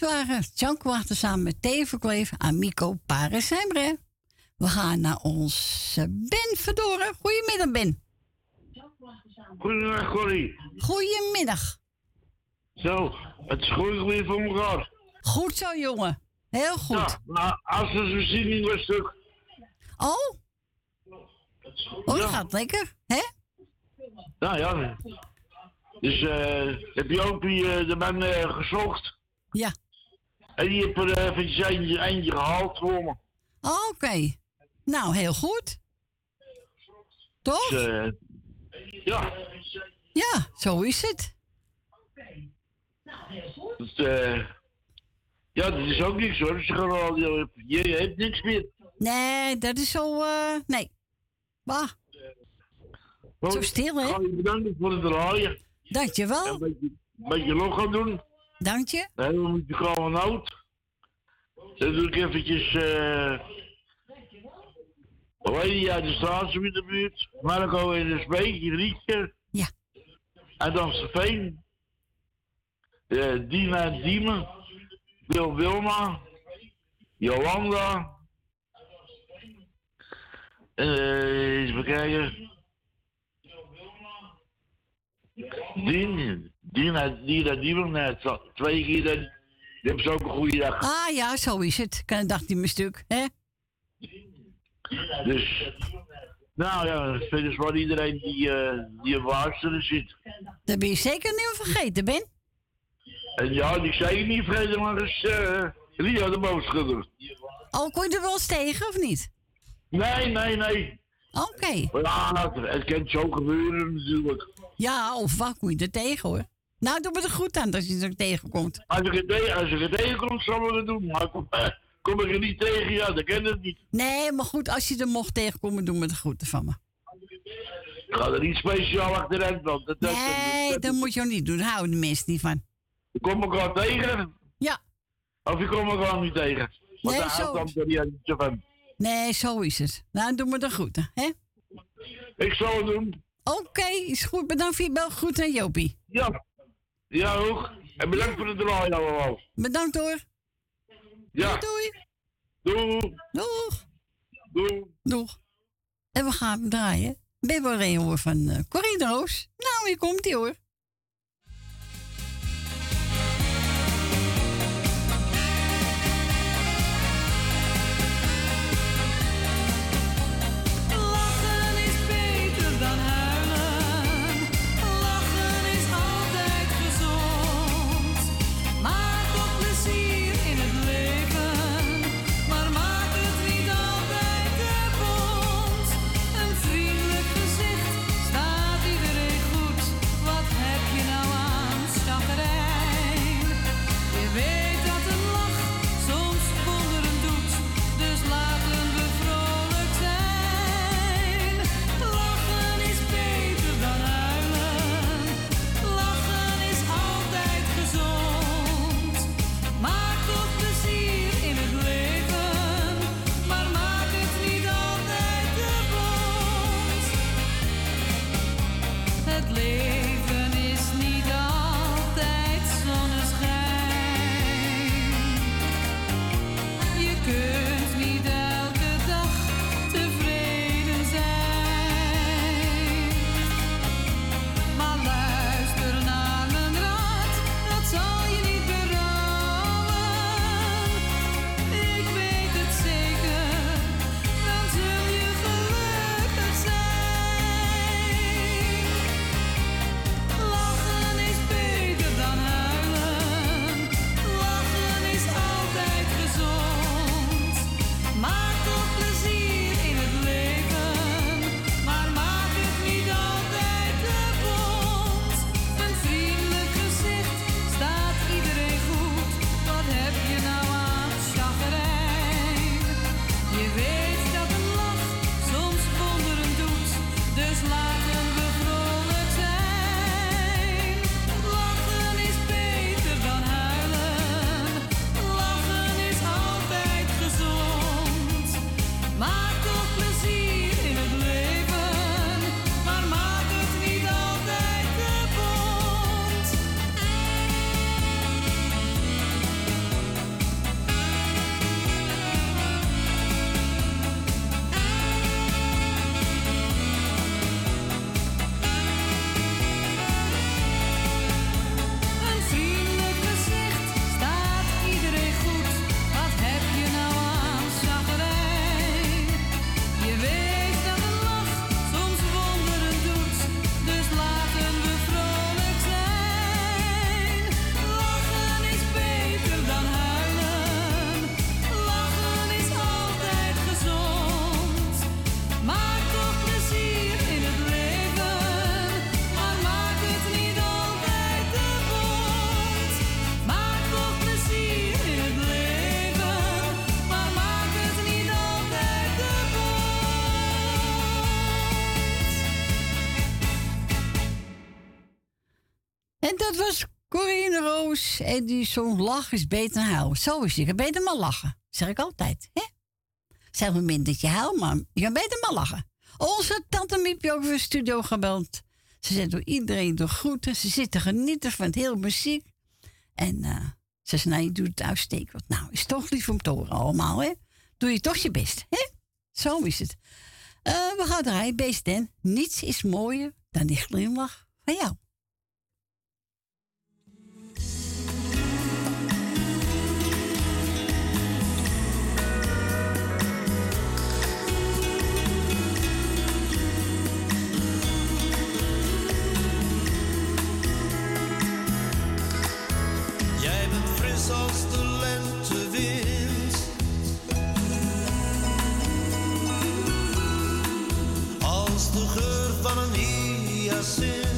Waren Jankwachten samen met Theo Verkleef, Amico Paresembre. We gaan naar onze Ben Verdoren. Goedemiddag, Ben. Goedemiddag, Corrie. Goedemiddag. Zo, het is goed weer voor elkaar. Goed zo, jongen. Heel goed. Ja, maar als de voorziening was stuk. Oh? Oh, dat gaat lekker, hè? Nou ja. Dus eh heb je ook die, eh, de man eh, gezocht. Ja. En die heeft er eh, eventjes eentje, eentje gehaald voor me. Oké. Nou, heel goed. Toch? Dus, eh, ja. Ja, zo is het. Dus, eh, ja, dat is ook niks hoor. Ze gaan al, je, je hebt niks meer. Nee, dat is zo... eh nee. Bah. Zo stil, hè? Ik ga je bedanken voor het draaien. Dankjewel. Een beetje, een beetje log gaan doen. Dank je. Nee, dan moet je gewoon oud. Dan doe ik eventjes... heet die uit de straat in de buurt? Marco in de Speek, Rietje. Ja. En dan Veen. Uh, Dina en Diemen. Wil Wilma, Jolanda, eh even kijken. Dien, Dina, Dina Diemen, net zo- twee keer, dat- die hebben ze ook een goede dag. Ah ja, zo is het. Kan een dag niet meer stuk, hè? Dus, nou ja, verder is voor iedereen die, eh die op luisteren zit. Dat ben je zeker niet vergeten, Ben. En ja, die zei je niet vrede, maar is eh Ria de boodschudder. Oh, kon je er wel eens tegen, of niet? Nee, nee, nee. Oké. Ja, het kan zo gebeuren natuurlijk. Ja, of wat kon je er tegen, hoor. Nou, doe me er goed aan als je er tegenkomt. Als ik het, tegen, als ik het tegenkom, zal ik het doen. Maar kom, eh, kom ik er niet tegen, ja, dan ken het niet. Nee, maar goed, als je er mocht tegenkomen, doe me de groeten van me. Ik ga er niet speciaal achteruit, want dat, dat, Nee, dat moet je ook niet doen. Daar houden de mensen niet van. Ik kom elkaar tegen. Ja. Of ik kom elkaar niet tegen. Want Nee, zo. zo van. Nee, zo is het. Nou, doe me de groeten, hè? Ik zal het doen. Oké, is goed. Bedankt voor je bel. Goed aan Jopie. Ja. Ja, hoog. En bedankt voor het draaien allemaal. Bedankt hoor. Ja. Doei. Doei. Doeg. Doei. Doeg. En we gaan draaien. Ben wel een hoor van uh, Corrie de. Nou, hier komt ie hoor. en die zo'n lach is beter dan huilen. Zo is het. Je kan beter maar lachen. Dat zeg ik altijd. Zelfs een minder dat je maar je kan beter maar lachen. Onze tante Miepje ook weer studio gebeld. Ze zet door iedereen door groeten. Ze zitten genieten van het heel muziek. En eh, ze zei, nou, je doet het uitstekend. Nou, is toch lief om te horen allemaal, hè? Doe je toch je best, hè? Zo is het. Eh, we gaan draaien, beest Dan. Niets is mooier dan die glimlach van jou. amanhã assim.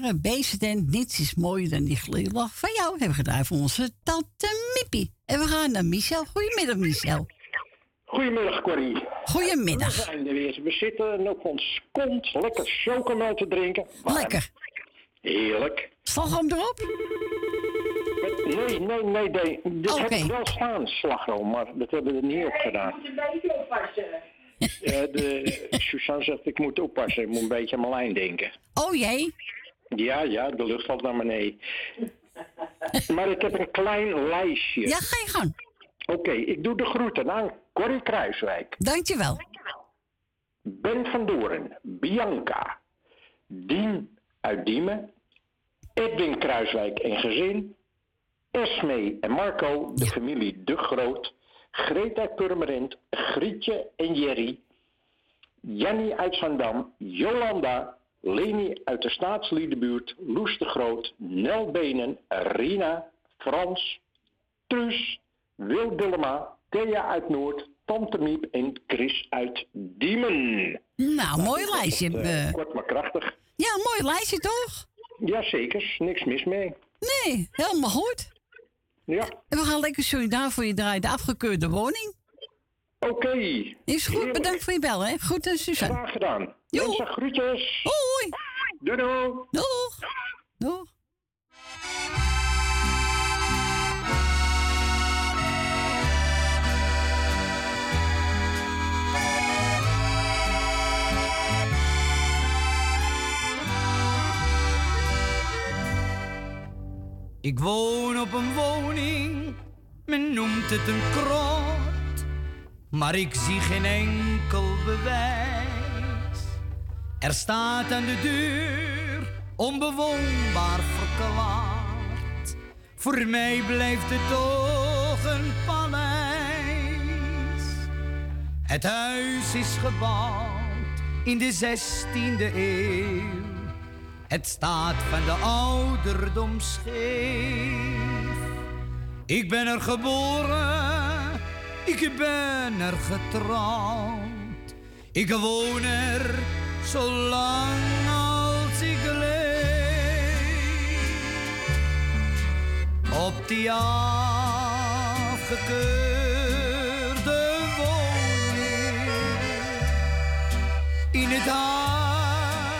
Beesten. Niets is mooier dan die glimlach van jou. We hebben gedaan voor onze tante Mippie. En we gaan naar Michel. Goedemiddag, Michel. Goedemiddag, Corrie. Goedemiddag. We zijn er weer. We zitten op ons kont lekker chocomel te drinken. Lekker. Heerlijk. Slagroom erop? Nee, nee, nee, nee. Dit okay. heb ik wel staan, slagroom, maar dat hebben we er niet op gedaan. Ik moet een beetje oppassen. Ja, *laughs* Suzanne zegt, ik moet oppassen. Ik moet een beetje aan mijn lijn denken. Oh jee. Ja, ja, de lucht valt naar beneden. *laughs* maar ik heb een klein lijstje. Ja, ga je gang. Oké, ik doe de groeten aan Corrie Kruiswijk. Dankjewel. Ben van Doren, Bianca, Dien uit Diemen, Edwin Kruiswijk en gezin, Esme en Marco, de familie De Groot, Greta Purmerend, Grietje en Jerry, Jenny uit Zandam, Jolanda, Leni uit de Staatsliedenbuurt, Loes de Groot, Nel Benen, Rina, Frans, Truus, Wil Dillema, Thea uit Noord, Tante Miep en Chris uit Diemen. Nou, mooi lijstje. Kort, eh, eh. kort maar krachtig. Ja, mooi lijstje toch? Jazeker, niks mis mee. Nee, helemaal goed. Ja. En we gaan lekker solidair voor je draaien. De afgekeurde woning. Oké. Is goed, bedankt voor je bel, hè. Goed, en Suzanne. Graag gedaan. Jo. Groetjes. Hoi. Doei doei. Doeg. Doeg. Ik woon op een woning, men noemt het een krot, maar ik zie geen enkel bewijs. Er staat aan de deur onbewoonbaar verklaard. Voor mij blijft het toch een paleis. Het huis is gebouwd in de 16e eeuw. Het staat van de ouderdom scheef. Ik ben er geboren, ik ben er getrouwd. Ik woon er zolang als ik leef. Op die afgekeurde woning in het hartje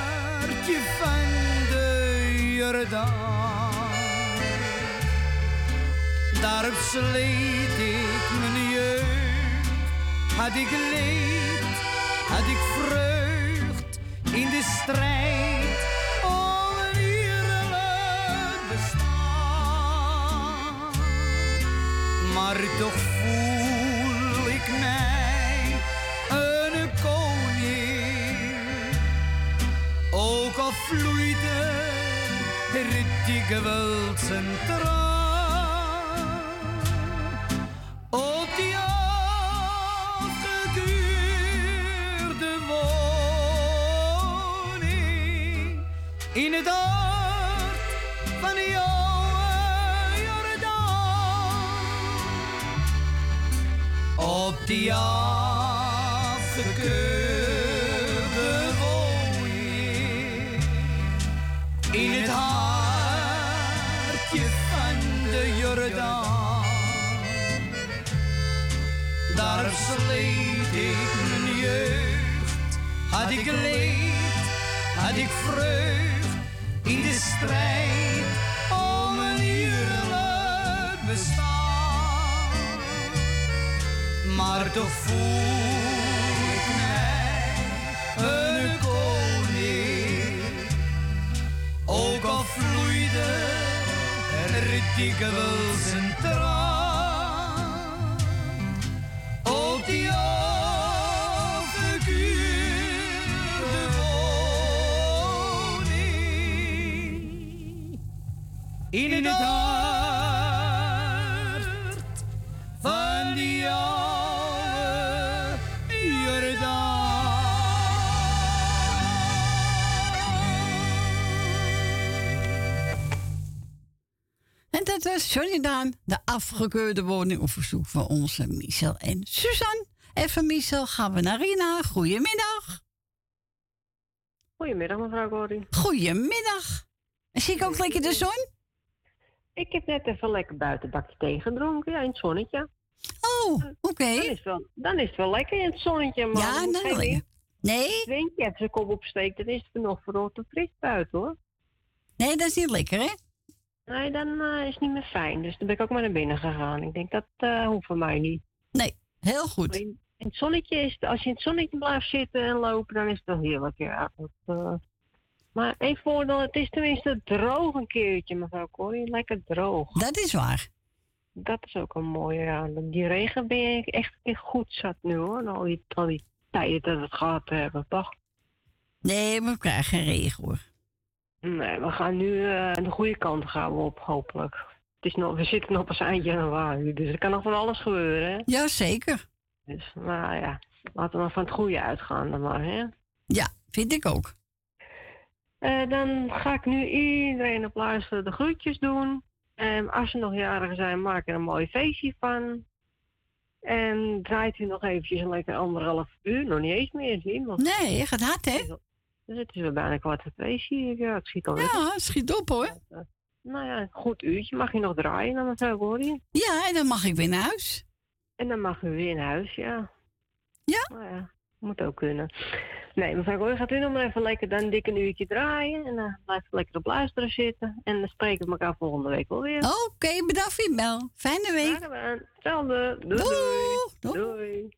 van de Jordaan. Daarop sleet ik mijn jeugd, had ik leed, had ik vreugd in de strijd om een eerlijk bestaan. Maar toch voel ik mij een koning, ook al vloeide er dikwijls een traan. Het hart van oude Jordaan. Op die afgekeurde woning in het hartje van de Jordaan. Daar sleet ik mijn jeugd, had ik leed, had ik vreugd in de strijd om een eerlijk bestaan. Maar toch voel ik mij een koning, ook al vloeide er dikwijls een traan. In het hart van die oude En dat was Johnny Daan, de afgekeurde woning op verzoek van onze Michel en Suzanne. En van Michel gaan we naar Rina. Goedemiddag. Goedemiddag, mevrouw Gordon. Goedemiddag. En zie ik ook lekker de zon? Ik heb net even lekker buiten een bakje thee gedronken, ja, in het zonnetje. Oh, oké. Dan, is het wel- dan is het wel lekker in het zonnetje, maar Ja, nou, Nee? Het windje heeft zijn kop opsteekt, dan is het nog verrot fris buiten, hoor. Nee, dat is niet lekker, hè? Nee, dan eh, is het niet meer fijn. Dus dan ben ik ook maar naar binnen gegaan. Ik denk, dat eh, hoeft voor mij niet. Nee, heel goed. In, in het zonnetje is het- als je in het zonnetje blijft zitten en lopen, dan is het wel heerlijk, ja. Dat, eh, Maar één voordeel, het is tenminste droog een keertje, mevrouw Corrie. Lekker droog. Dat is waar. Dat is ook een mooie, ja. Die regen ben je echt, echt goed zat nu hoor. Al die, al die tijden dat we het gehad hebben, toch? Nee, we krijgen geen regen hoor. Nee, we gaan nu eh, de goede kant gaan we op, hopelijk. Het is nog, we zitten nog pas eind januari, dus er kan nog van alles gebeuren, hè? Ja, zeker. Dus, nou ja, laten we maar van het goede uitgaan dan maar, hè? Ja, vind ik ook. Eh, dan ga ik nu iedereen op luisteren de groetjes doen. En als ze nog jarigen zijn, maak er een mooi feestje van. En draait u nog eventjes een lekker anderhalf uur, nog niet eens meer zien. Want Nee, je gaat hard, hè? Dus het is weer bijna kwart voor twee, zie ik. Ja, het schiet al Ja, het schiet op hoor. Nou ja, een goed uurtje. Mag je nog draaien dan mevrouw Corrie? Ja, en dan mag ik weer naar huis. En dan mag u weer naar huis, ja. Ja? Nou ja, moet ook kunnen. Nee, mevrouw Corrie, gaat u nog maar even lekker dan dik een uurtje draaien. En dan blijft u lekker op luisteren zitten. En dan spreken we elkaar volgende week wel weer. Oké, bedankt voor je bel. Fijne week. Graag. Hetzelfde. Doei, doei. Doei.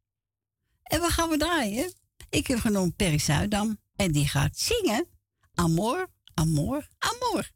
En wat gaan we draaien? Ik heb genoemd Perry Zuidam. En die gaat zingen. Amor, amor. Amor,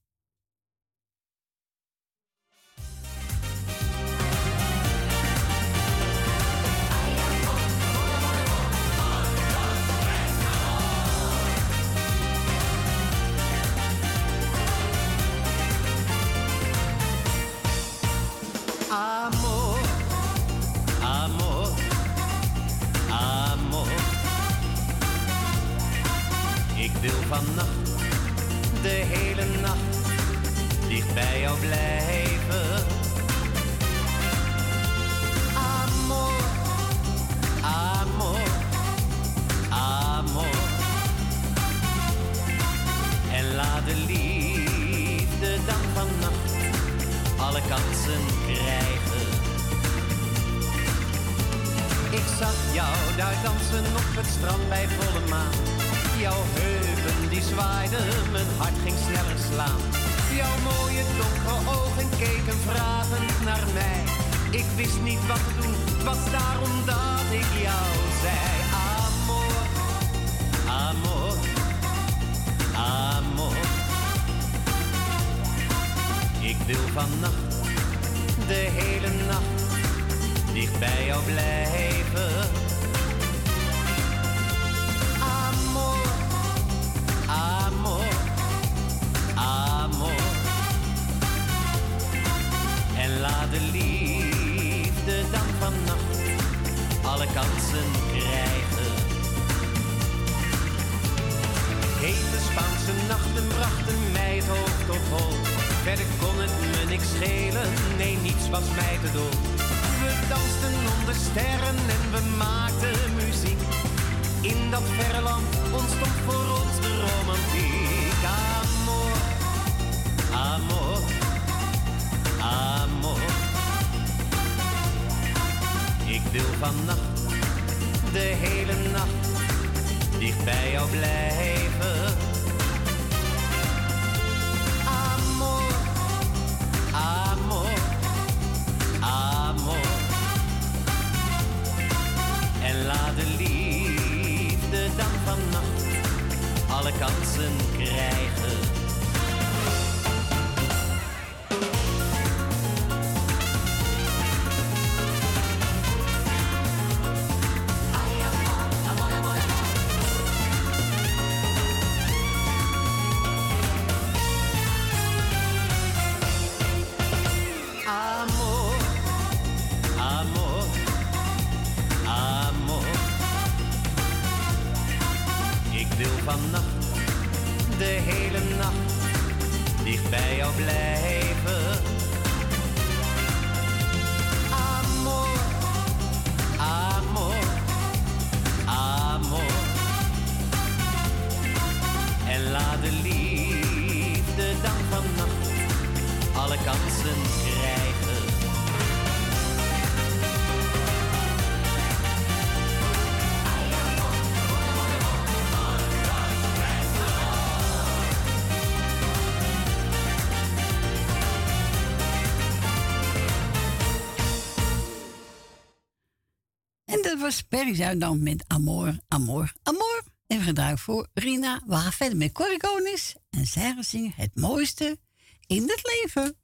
was Perry Zuidam met Amor, Amor, Amor. En draaien voor Rina. We gaan verder met Corrie Konings. En zij gaan zingen het mooiste in het leven.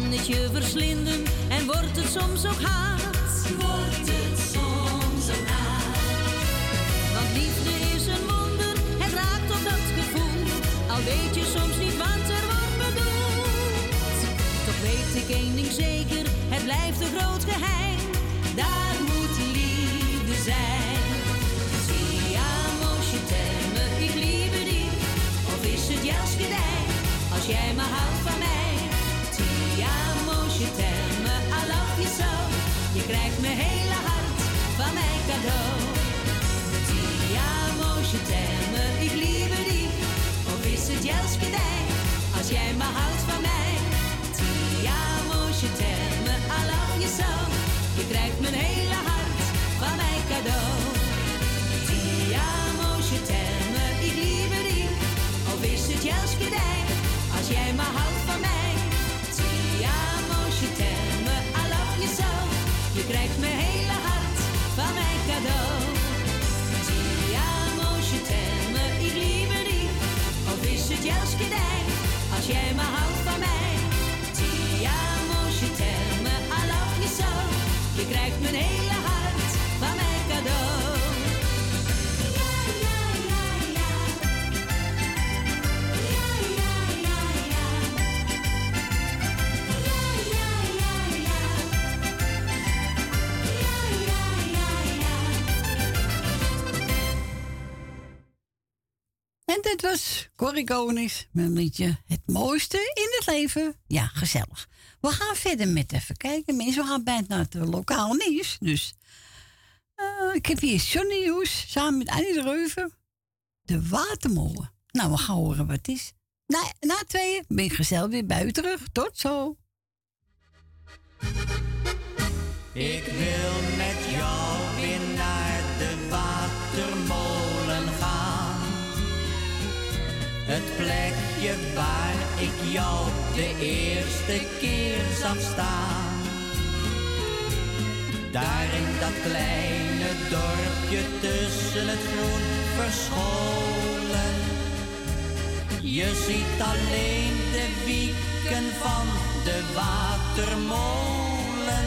Kan het je verslinden en wordt het soms ook haat. Wordt het soms ook haat. Want liefde is een wonder, het raakt op dat gevoel. Al weet je soms niet wat er wordt bedoeld. Toch weet ik één ding zeker, het blijft een groot geheim. Daar moet liefde zijn. Ti amo, je ik liebe dich. Of is het juist gedij, als jij maar houdt krijgt mijn hele hart van mijn cadeau. Ti amo, je ik liebe dich. Of is het juist gedij, als jij maar houdt van mij. Ti amo, je t'aime, I love. Je krijgt mijn hele hart van mijn cadeau. Ti amo, je ik liebe dich. Of is het juist gedij, als jij maar houdt krijgt mijn hele hart van mijn cadeau. Ti amo, je t'aime, ik liebe dich. Of is het juist gedij, als jij maar houdt van mij. Ti amo, je t'aime, I love you so. Je krijgt mijn hele hart van mijn cadeau. Corrie met een liedje Het mooiste in het leven. Ja, gezellig. We gaan verder met even kijken. Mensen, we gaan bijna naar het lokaal nieuws. Dus eh, ik heb hier Johnny Hoes samen met Annie de Reuven. De watermolen. Nou, we gaan horen wat het is. Na, na tweeën ben ik gezellig weer bij terug. Tot zo. Ik wil met jou Het plekje waar ik jou de eerste keer zag staan. Daar in dat kleine dorpje tussen het groen verscholen. Je ziet alleen de wieken van de watermolen.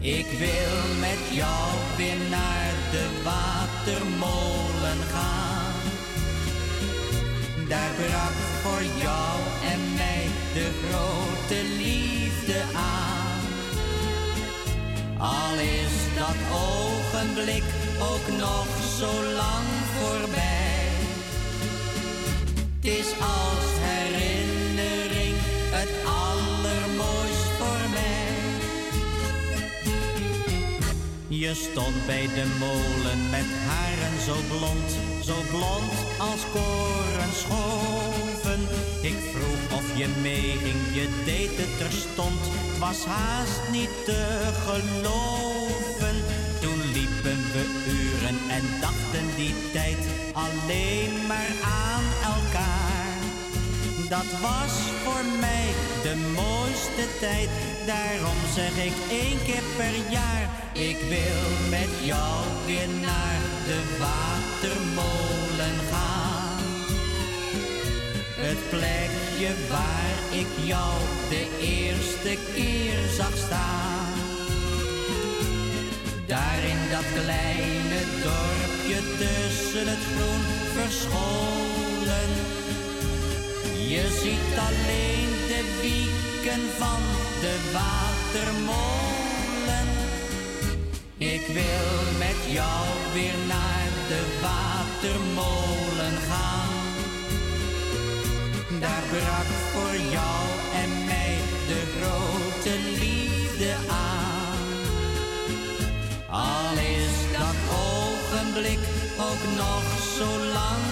Ik wil met jou weer naar de watermolen gaan. Daar brak voor jou en mij de grote liefde aan. Al is dat ogenblik ook nog zo lang voorbij. Het is als herinnering het allermooist voor mij. Je stond bij de molen met haren zo blond, zo blond als korenschoven. Ik vroeg of je meeging, je deed het terstond. Het was haast niet te geloven. Toen liepen we uren en dachten die tijd alleen maar aan elkaar. Dat was voor mij de mooiste tijd. Daarom zeg ik één keer per jaar. Ik wil met jou weer naar de watermolen gaan. Het plekje waar ik jou de eerste keer zag staan. Daar in dat kleine dorpje tussen het groen verscholen. Je ziet alleen de wieken van de watermolen. Ik wil met jou weer naar de watermolen gaan. Daar brak voor jou en mij de grote liefde aan. Al is dat ogenblik ook nog zo lang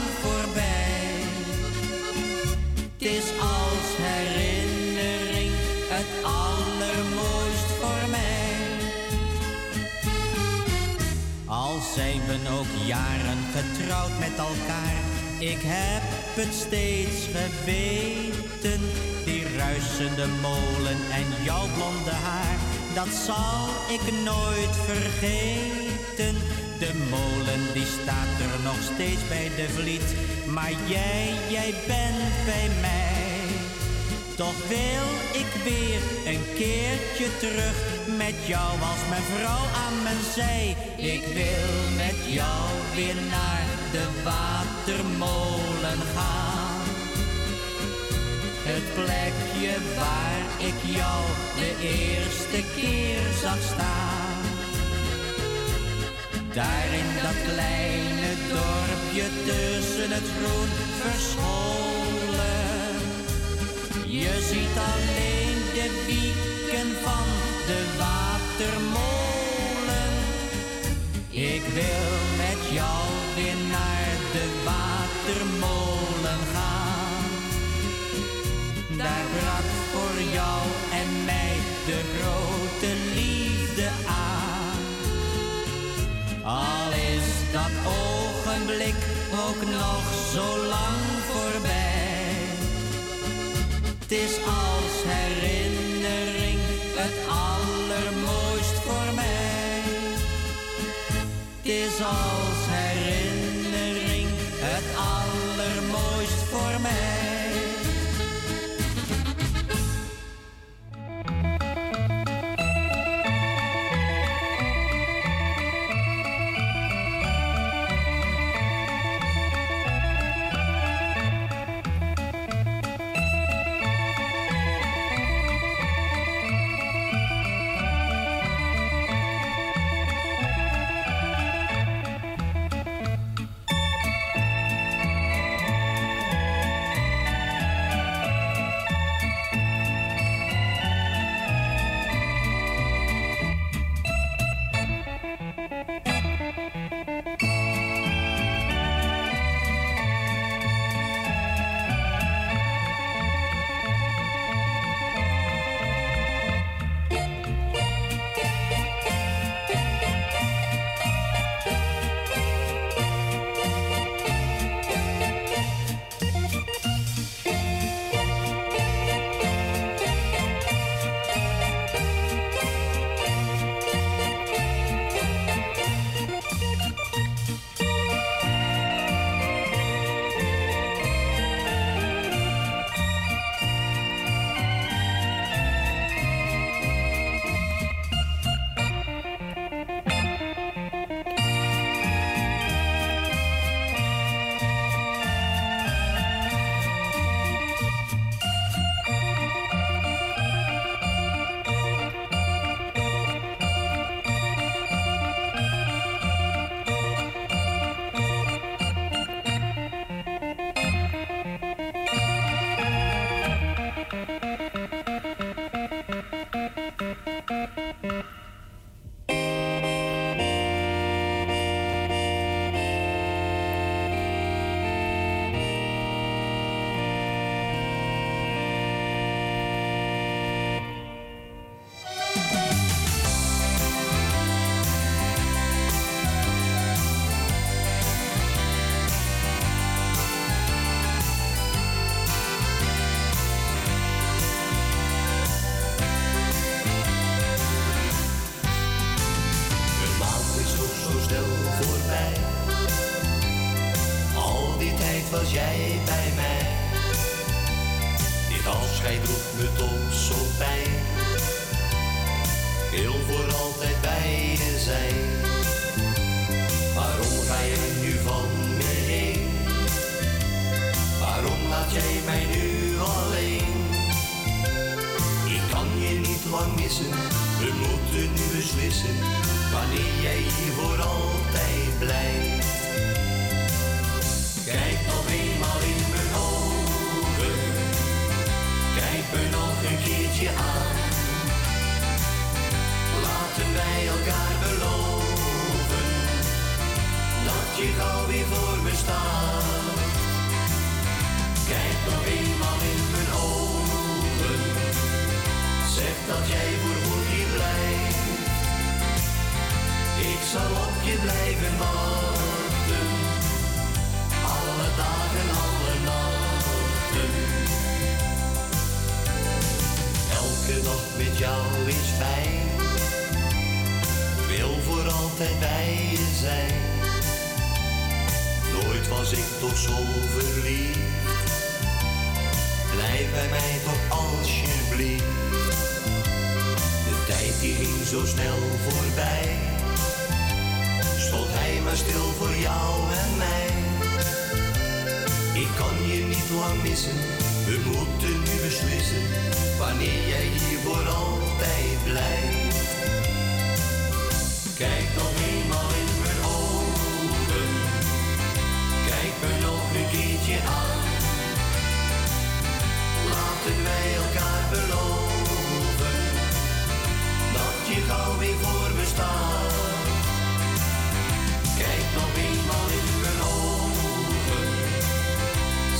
zijn we ook jaren getrouwd met elkaar, ik heb het steeds geweten. Die ruisende molen en jouw blonde haar, dat zal ik nooit vergeten. De molen die staat er nog steeds bij de vliet, maar jij, jij bent bij mij. Toch wil ik weer een keertje terug met jou als mijn vrouw aan mijn zij. Ik wil met jou weer naar de watermolen gaan. Het plekje waar ik jou de eerste keer zag staan. Daar in dat kleine dorpje tussen het groen verscholen. Je ziet alleen de wieken van de watermolen. Ik wil met jou weer naar de watermolen gaan. Daar brak voor jou en mij de grote liefde aan. Al is dat ogenblik ook nog zo lang voorbij. Het is als herinnering het Het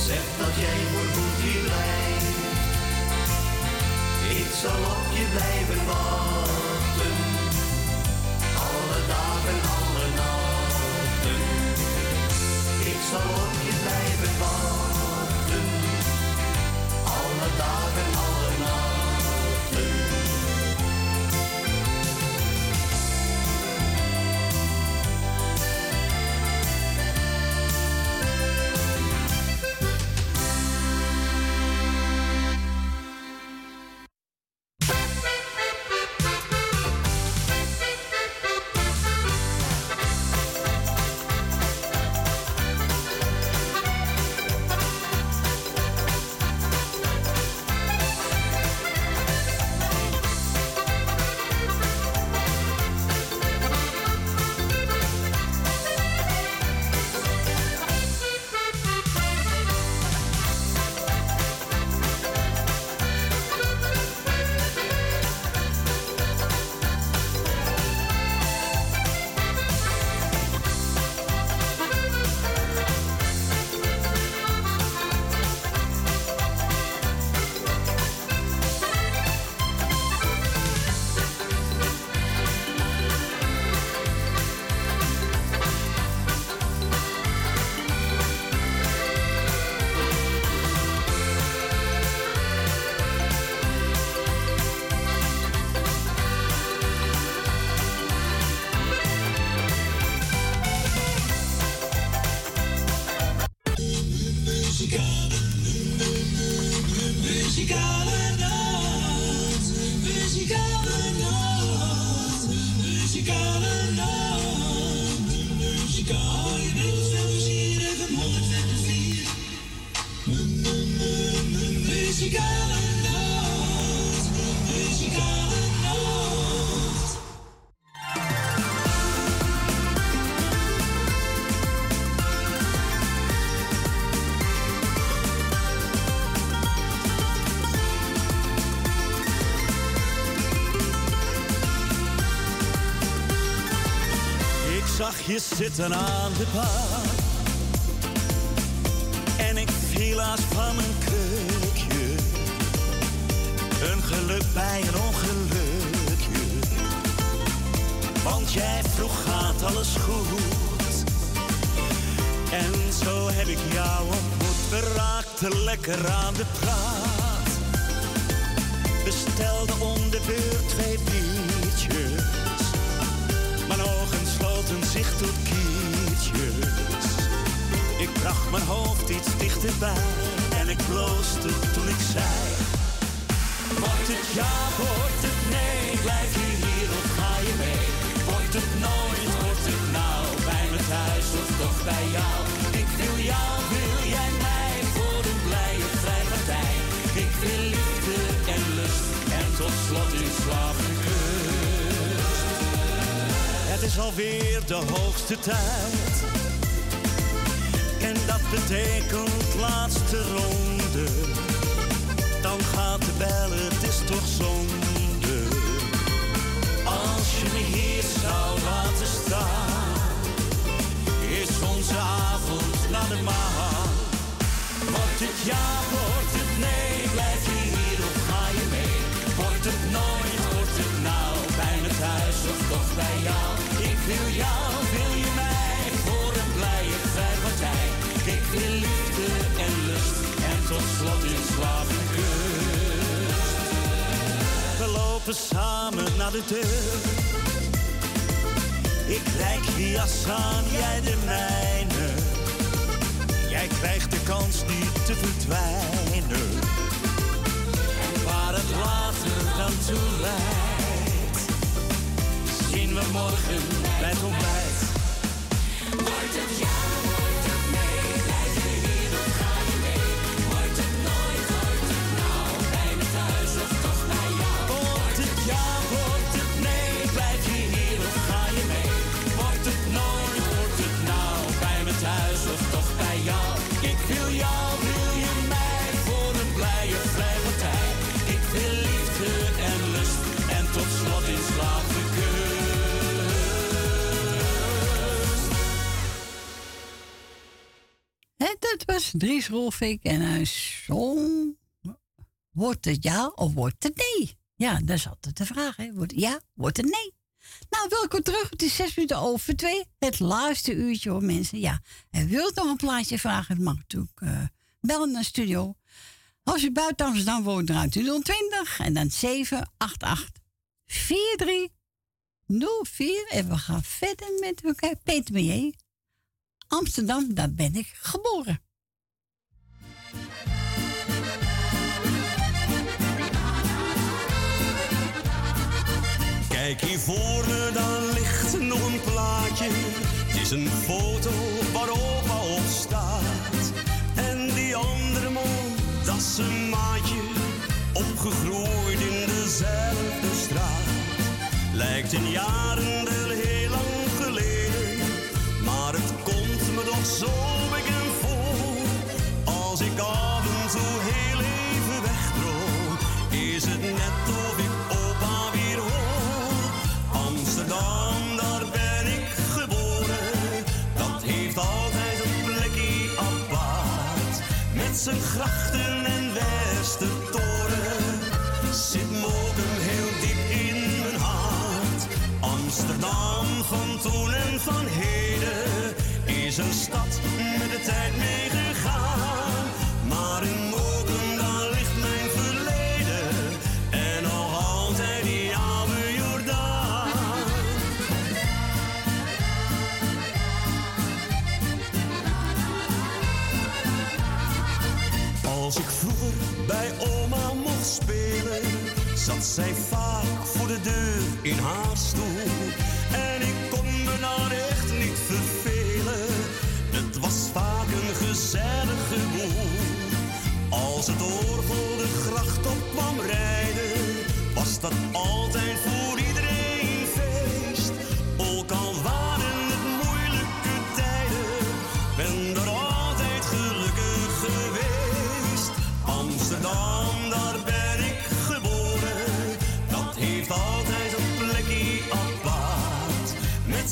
Zeg dat jij voor goed hier blijft. Ik zal op je blijven wachten. Alle dagen, alle nachten. Ik zal op je blijven wachten. Alle dagen, alle zitten aan de paard. En ik bloosde toen ik zei. Wordt het ja, wordt het nee, blijf je hier of ga je mee? Wordt het nooit, wordt het nou, bij me thuis of toch bij jou? Ik wil jou, wil jij mij, voor een blije vrijpartij. Ik wil liefde en lust en tot slot uw slaap gekust. Het is alweer de hoogste tijd. Betekent laatste ronde. Dan gaat de bel, het is toch zonde. Als je me hier zou laten staan, is onze avond naar de maan. Wordt het ja, wordt het nee, blijf je hier of ga je mee? Wordt het nooit, wordt het nou, bij me thuis of toch bij jou? Ik wil jou, slot in slaap. We lopen samen naar de deur. Ik reik je jas jij de mijne. Jij krijgt de kans niet te verdwijnen. En waar het later dan toe leidt, zien we morgen bij het ontbijt. Was Dries Rolfik en hij zong... Wordt het ja of wordt het nee? Ja, dat is altijd de vraag. Hè? Wordt het ja, wordt het nee? Nou, welkom terug. Het is zes minuten over twee. Het laatste uurtje hoor mensen. Ja, en wilt nog een plaatje vragen? Het mag natuurlijk eh, bellen naar studio. Als u buiten Amsterdam woont, draait u 020 en dan 788 4304. En we gaan verder met elkaar. Peter. Amsterdam, daar ben ik geboren. Kijk hier voor me, dan ligt nog een plaatje. Het is een foto waar opa op staat. En die andere man, dat is een maatje. Opgegroeid in dezelfde straat. Lijkt in jaren wel heel lang geleden. Maar het komt me toch zo zijn grachten en Westertoren. Zit Mokum heel diep in mijn hart. Amsterdam van toen en van heden is een stad met de tijd meegegaan. Zij vaak voor de deur in haar stoel. En ik kon me daar echt niet vervelen. Het was vaak een gezellige boel. Als het orgel de gracht op kwam rijden, was dat altijd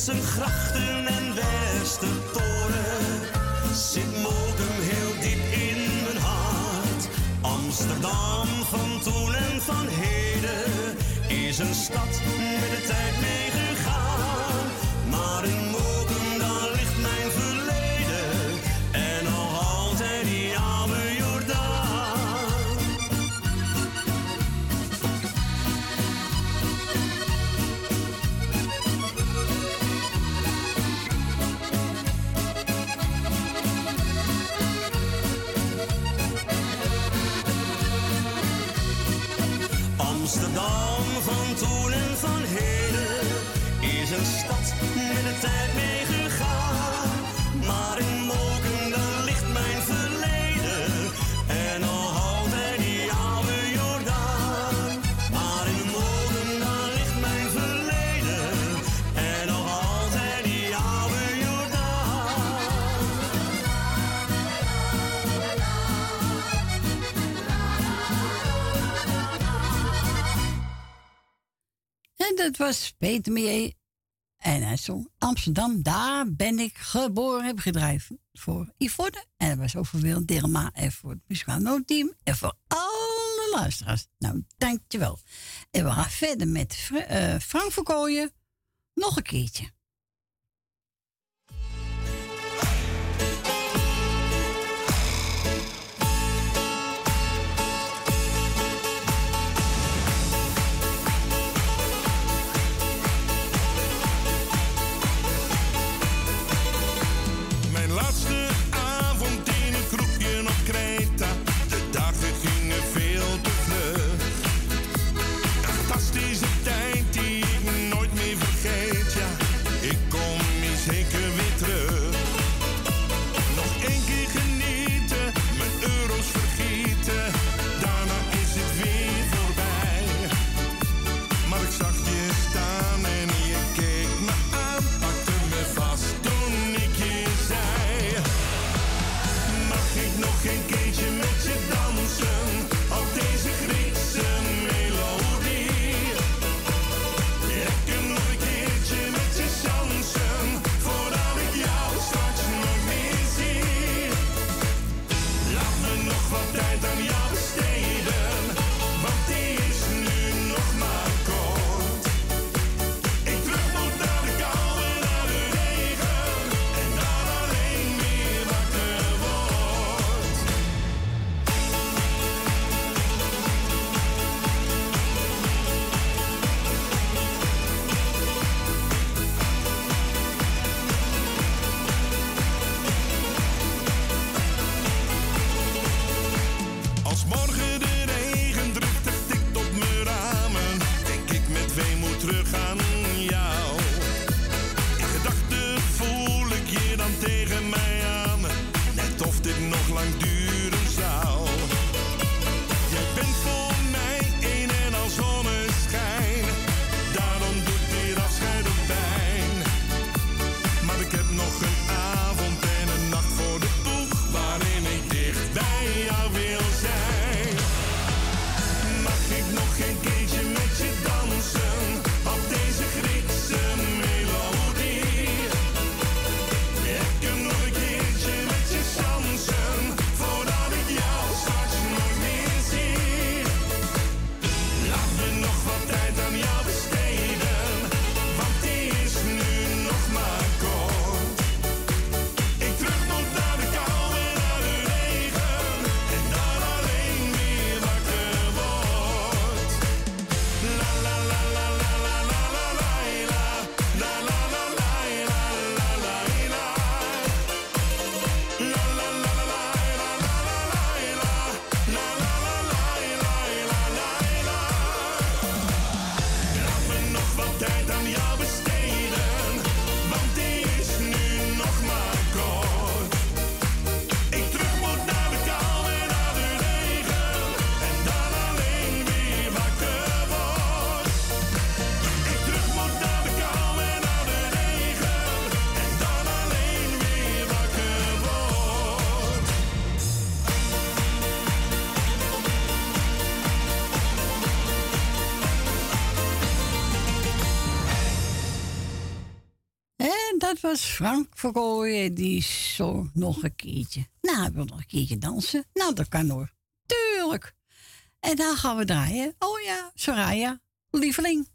zijn grachten en Westertoren zit Mokum heel diep in mijn hart. Amsterdam van toen en van heden is een stad met de tijd meegegaan. dat was Peter En hij zong Amsterdam, daar ben ik geboren, heb gedreven voor Yvonne. En dat was ook veel Wil Dirma en voor het muzikaal noodteam en voor alle luisteraars. Nou, dankjewel. En we gaan verder met uh, Frank Verkooyen nog een keertje. dit nog lang duren? Frank verkooien die zo nog een keertje. Nou, hij wil nog een keertje dansen. Nou, dat kan hoor. Tuurlijk. En dan gaan we draaien. Oh ja, Soraya, lieveling.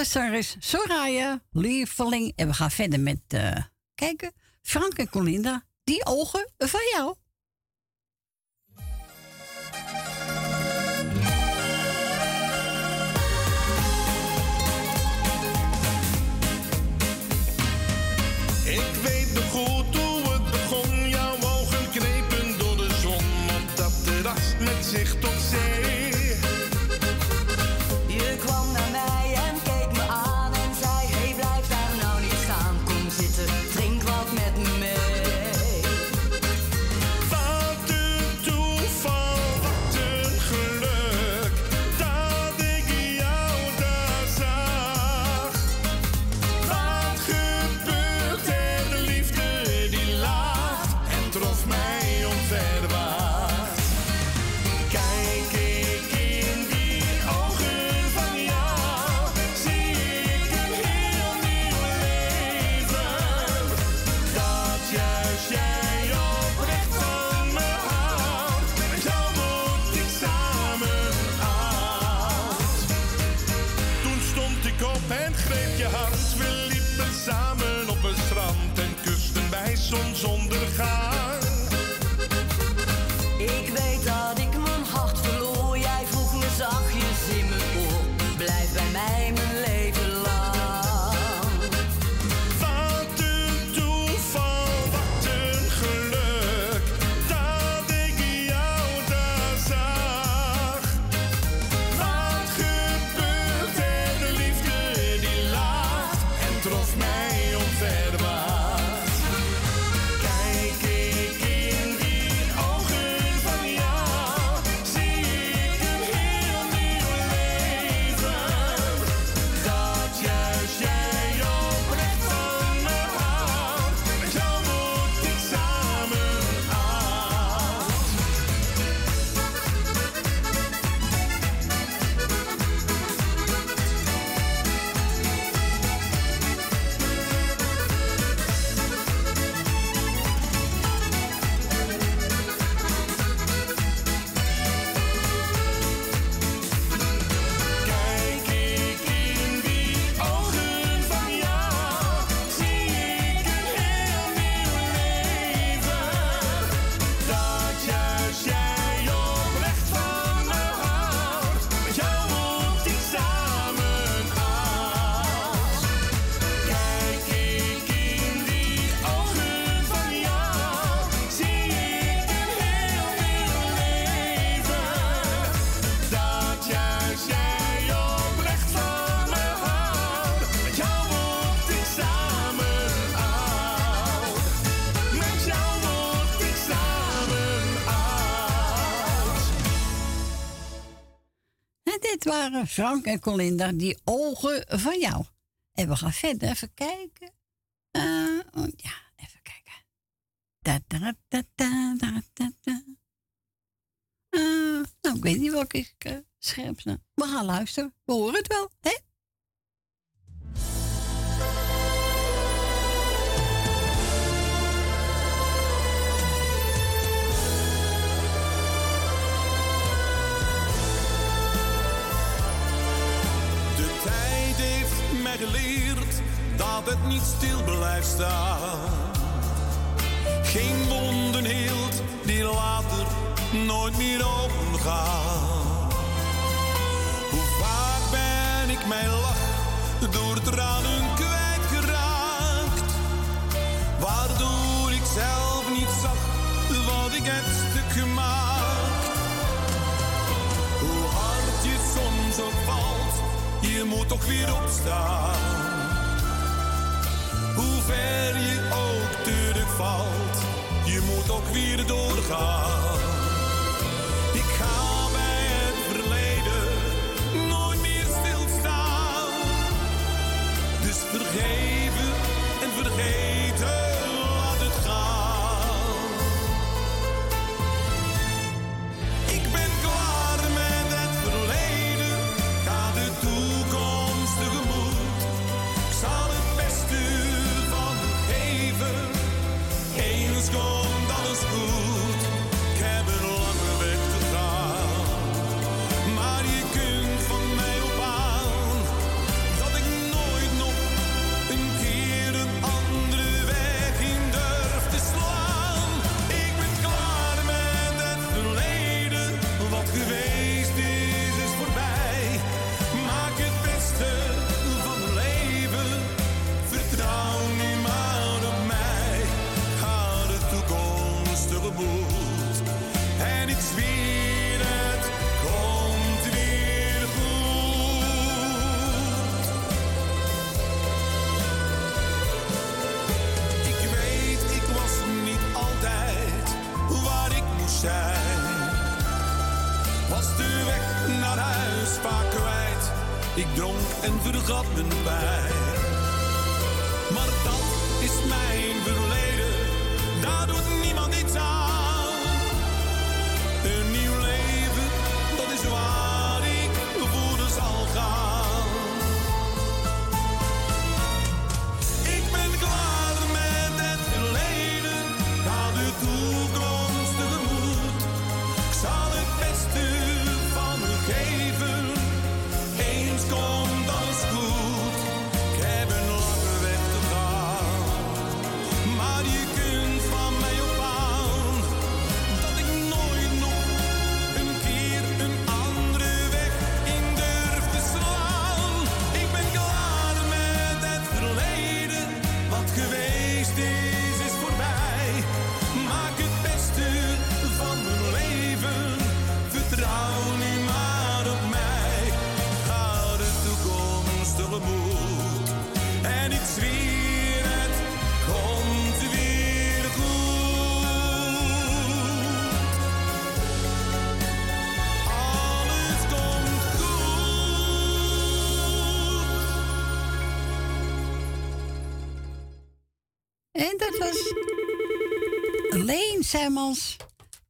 de zangeres Soraya En we gaan verder met eh, kijken. Frank en Colinda, die ogen van jou. Ik weet Frank en Colinda, die ogen van jou. En we gaan verder even kijken. Eh, oh, ja, even kijken. Da, da, da, da, da, da, da. Eh, nou, ik weet niet welke ik eh, scherp sta. We gaan luisteren. We horen het wel, hè? stil blijft staan. Geen wonden hield die later nooit meer opengaan. Hoe vaak ben ik mijn lach door tranen kwijtgeraakt, waardoor ik zelf niet zag wat ik heb stuk gemaakt. Hoe hard je soms ook valt, je moet toch weer opstaan ver je ook terugvalt, valt, je moet ook weer doorgaan. Was de weg naar huis vaak kwijt. Ik dronk en vergat mijn pijn. Maar dat is mijn verleden. Daar doet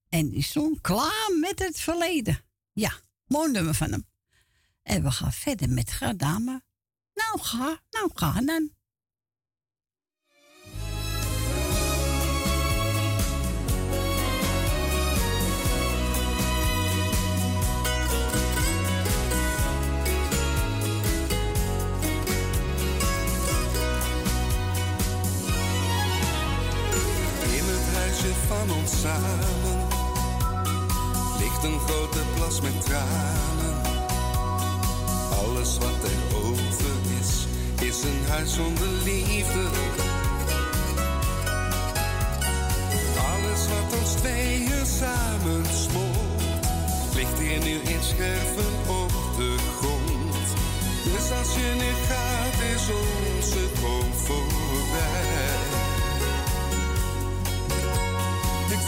En die stond klaar met het verleden. Ja, mooi nummer van hem. En we gaan verder met Gradame. Nou ga, nou ga dan. Ons ligt een grote plas met tranen. Alles wat er over is, is een huis zonder liefde. Alles wat ons tweeën samen smoort, ligt hier nu in scherven op de grond. Dus als je nu gaat, is onze droom voorbij.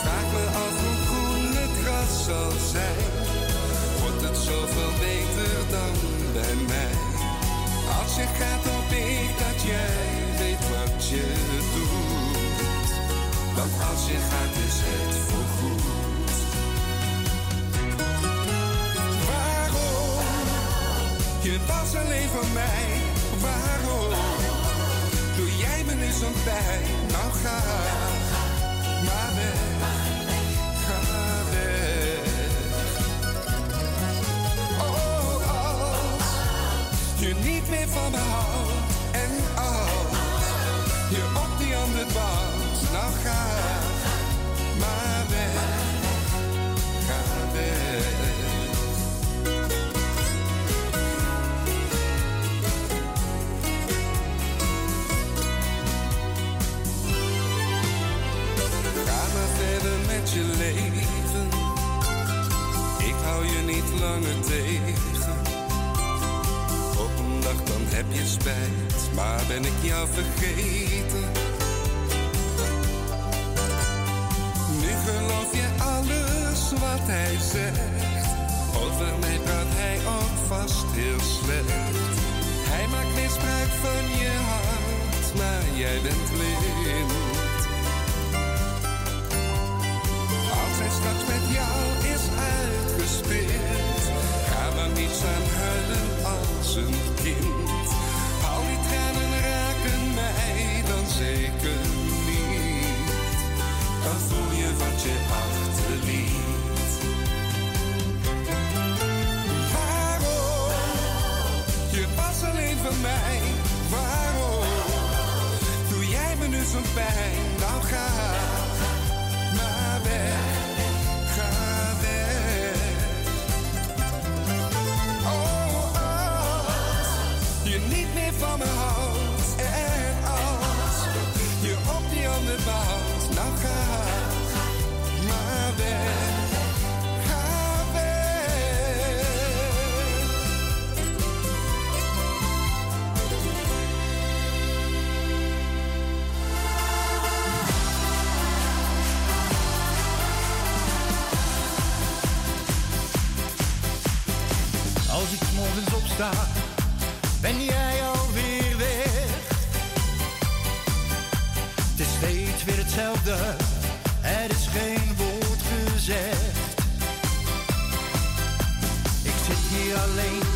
Vraag me af hoe groen het gras zal zijn. Wordt het zoveel beter dan bij mij? Als je gaat, hoop ik dat jij weet wat je doet. Want als je gaat, is het voorgoed. Waarom? Je was alleen voor mij. Waarom? Doe jij me nu zo'n pijn? Nou ga van me houdt. En als je op die ander wacht. Nou ga je leven. Ik hou je niet langer tegen. Op een dag dan heb je spijt, maar ben ik jou vergeten. Nu geloof je alles wat hij zegt. Over mij praat hij ook vast heel slecht. Hij maakt misbruik van je hart, maar jij bent blind. Straks met jou is uitgespeeld, ga dan niet staan huilen als een kind. Al die tranen raken mij dan zeker niet. Dan voel je wat je achterliet. Waarom? Je was alleen van mij. Waarom? Doe jij me nu zo'n pijn? Nou ga maar weg. Sta, ben jij alweer weg. Het is steeds weer hetzelfde, er is geen woord gezegd. Ik zit hier alleen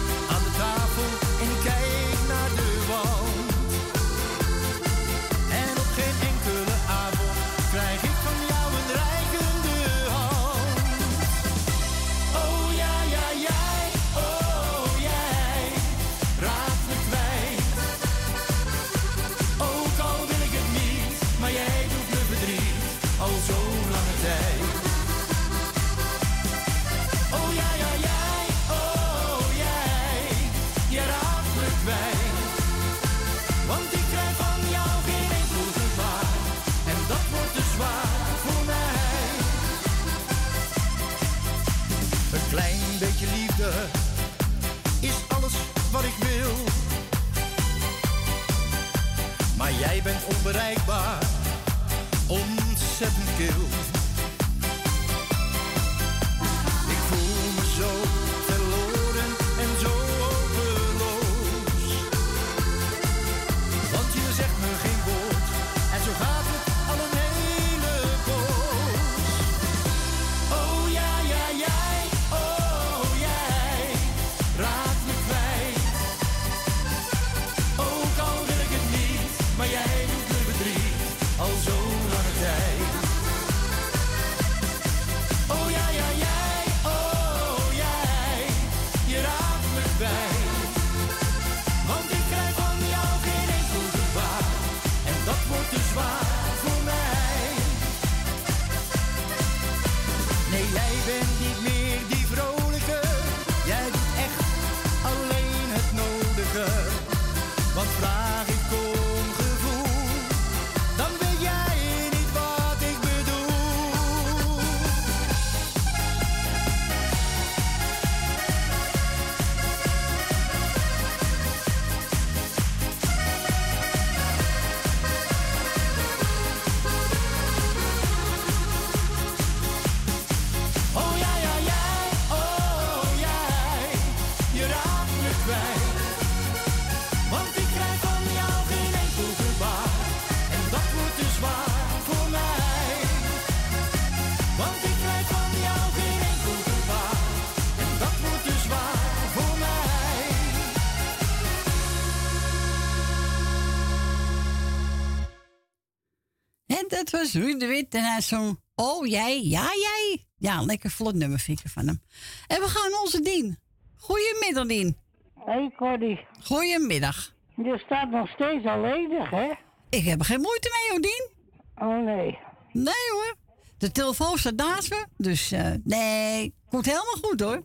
Ruud de Wit en hij zong Oh jij, ja jij. Ja, lekker vlot nummer vind ik van hem. En we gaan onze Dien. Goedemiddag Dien. Hey Cordy. Goedemiddag. Je staat nog steeds alleenig, hè? Ik heb er geen moeite mee hoor Dien. Oh nee. Nee hoor. De telefoon staat naast me. Dus eh, nee, komt helemaal goed hoor.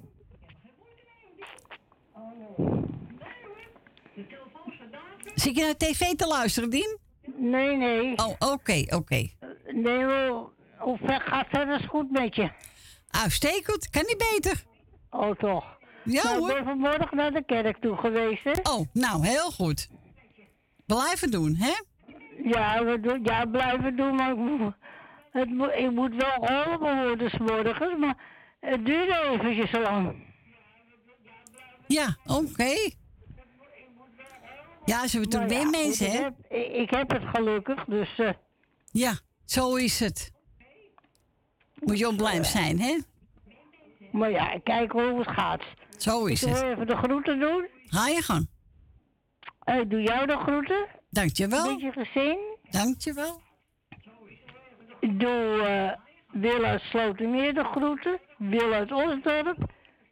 Zit je naar tv te luisteren, Dien? Nee, nee. Oh, oké, oké. Nee, hoe, hoe ver gaat verder goed met je? Uitstekend, kan niet beter. Oh, toch? Ja nou, hoor. Ik ben vanmorgen naar de kerk toe geweest, hè? Oh, nou, heel goed. Blijven doen, hè? Ja, we doen, ja blijven doen, maar ik moet, het moet, ik moet wel geholpen worden 's morgens, maar het duurde eventjes lang. Ja, oké. Ja, ze hebben Nou toen ja, weer mensen, hè? ik heb het gelukkig, dus... eh, Ja, zo is het. Moet je ook blij zijn, hè? maar ja, kijk hoe het gaat. Zo is ik het. wil even de groeten doen. Ga je gang. Ik doe jou de groeten. Dankjewel. Met je gezin. Dankjewel. Ik doe eh Wil uit Slotermeer de groeten. Wil uit Osdorp.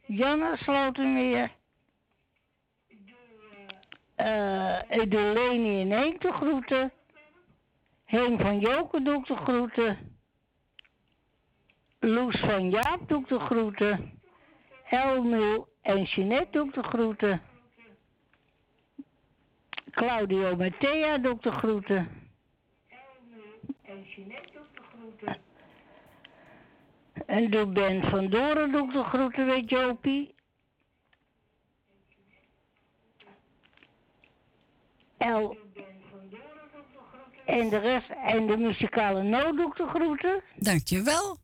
Jan uit Slotermeer. Eh, ik doe Leni en Henk de groeten. Henk van Joken doe de groeten. Loes van Jaap doe ik de groeten. Elmil en Jeanette doe de groeten. Claudio met Thea de groeten. En Jeanette doe ik de groeten. En doe Ben van Doren doe ik de groeten, weet Jopie. El. En de rest, en de muzikale noot doe ik de groeten. Dankjewel.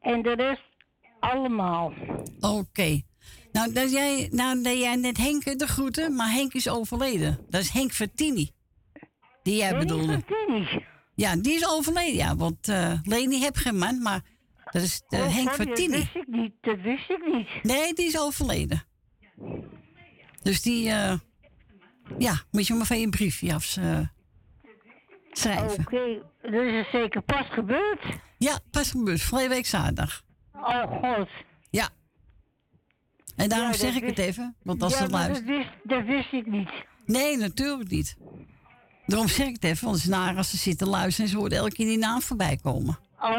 En de rest allemaal. Oké. Nou, dat jij, nou, dat jij net Henk de groeten, maar Henk is overleden. Dat is Henk Vertini. Die jij Henk bedoelde. Vertini? Ja, die is overleden, ja. Want eh Leni heb geen man, maar dat is eh, Oh, Henk sorry, Vertini. Dat wist ik niet, dat wist ik niet. Nee, die is overleden. Dus die, eh, ja, moet je maar van je briefje af eh, schrijven. Oké, dat is zeker pas gebeurd. Ja, pas gebeurd, vorige week zaterdag. Oh god. Ja. En daarom Ja, zeg ik het even, want als ja, ze maar luistert. Dat wist, dat wist ik niet. Nee, natuurlijk niet. Daarom zeg ik het even, want het is naar als ze zitten luisteren en ze horen elke keer die naam voorbij komen.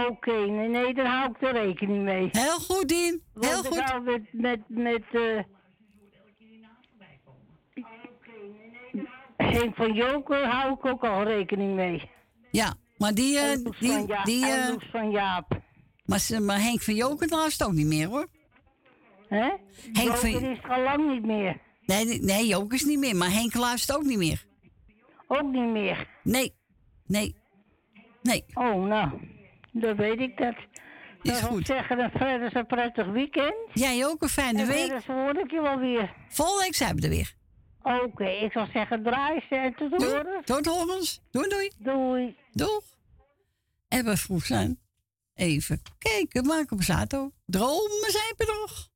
Oké, nee, nee, daar hou ik er rekening mee. Heel goed, Dien. Want Heel ik goed. hou met, met, met, eh Henk van Joker hou ik ook al rekening mee. Ja, maar die, En Loes die, van Ja- die, en Loes van Jaap. maar, Henk van Joker luistert ook niet meer hoor. Hè? Henk van- Joker is er al lang niet meer. Nee, nee, Joker is niet meer, maar Henk luistert ook niet meer. Ook niet meer? Nee, nee, nee. Oh, nou, dan weet ik dat. Is Dan ik goed. zeggen, een verder een prettig weekend. Jij ook een fijne en week. dus verder hoor ik je wel weer. Volgende week zijn we er weer. Oké, ik zou zeggen draai en tot horen. Tot horens. Doei, doei. Doei. Doeg. En we vroeg zijn. Even kijken, Marco Bazzato. Dromen zijn bedrog.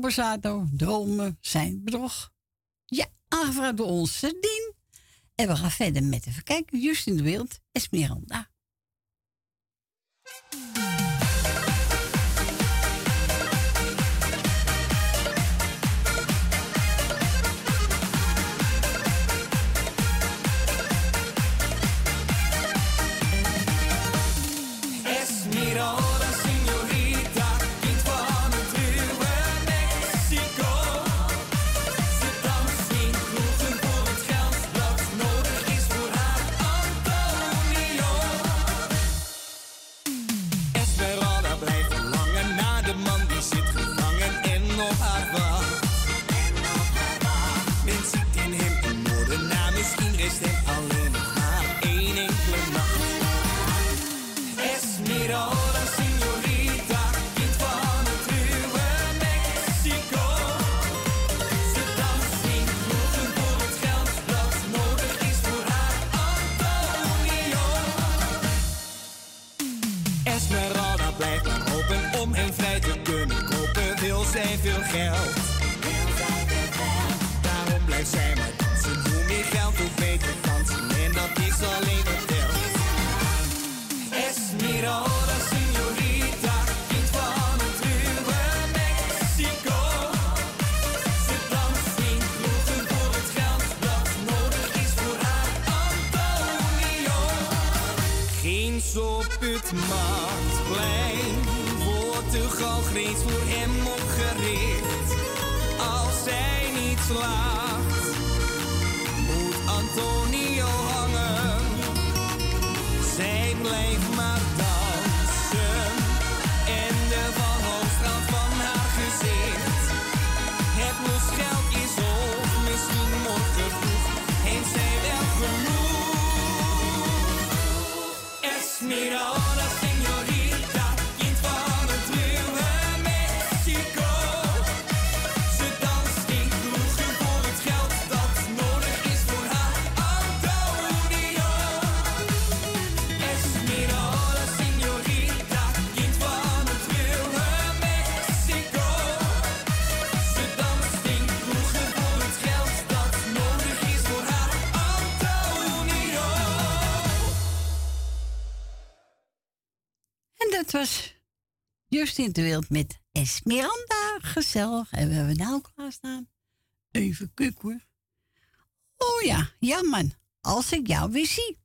Marco Dromen zijn bedrog. Ja, aangevraagd door onze Dien. En we gaan verder met, even kijken, Justin de Wild, Esmeralda. Winterwereld met Esmeranda. Gezellig. En we hebben nou klaarstaan. Even kuk hoor. Oh ja, ja man. Als ik jou weer zie.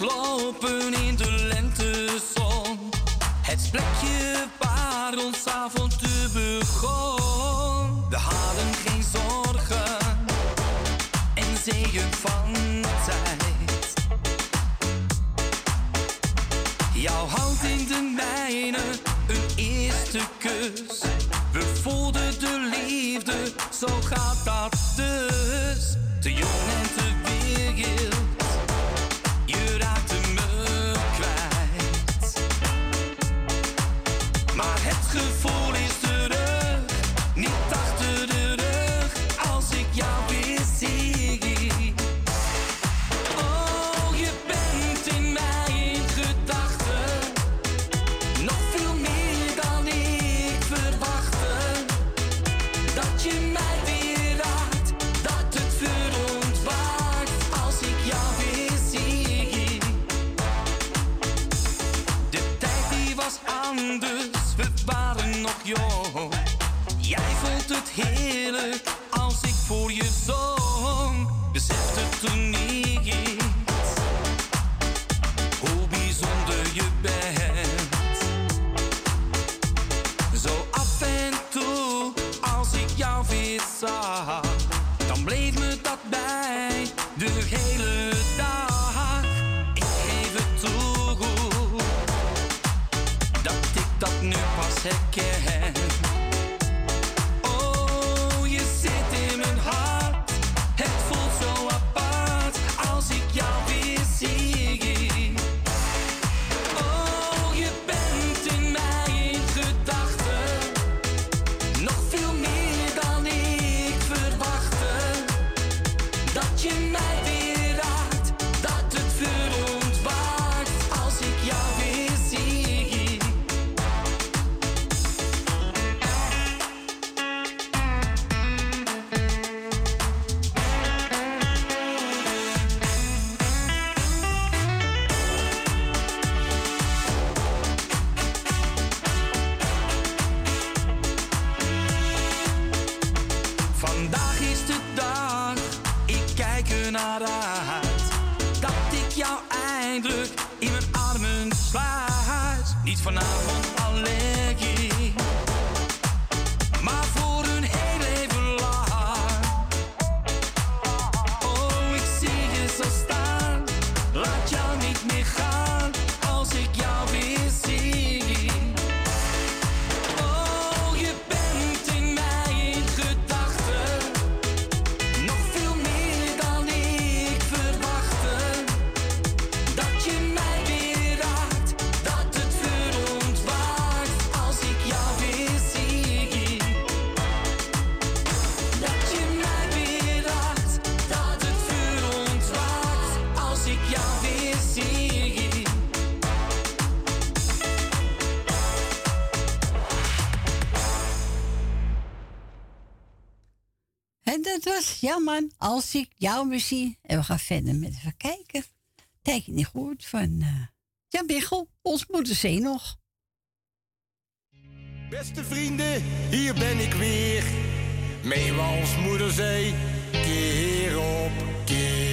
lopen in de lentezon. Het plekje waar ons avontuur begon. We hadden geen zorgen en zegen van tijd. Jouw hand in de mijne, een eerste kus. We voelden de liefde, zo gaat dat dus. Te jong en te Als ik jou weer zie. En we gaan verder met even kijken. je niet goed van uh, Jan Biggel. Ons moederzee nog. Beste vrienden, hier ben ik weer. Mee we ons moederzee. Keer op keer.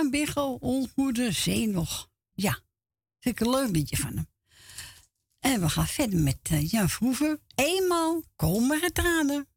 Jan Biggel ontmoette zee nog. Ja, vind ik een leuk liedje van hem. En we gaan verder met eh, Jan Vroeven. Eenmaal komen er tranen.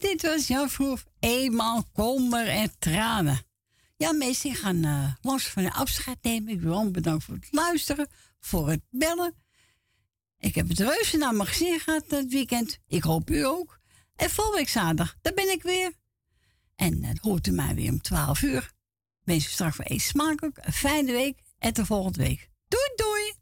Dit was jouw vroeg. Eenmaal kommer en tranen. Ja, mensen gaan eh langs van de afscheid nemen. Ik wil bedankt voor het luisteren, voor het bellen. Ik heb het reuze naar mijn gezin gehad het weekend. Ik hoop u ook. En volgende week zaterdag, daar ben ik weer. En dan hoort u mij weer om 12 uur. Wens u straks voor een smakelijk, een fijne week. En tot volgende week. Doei, doei!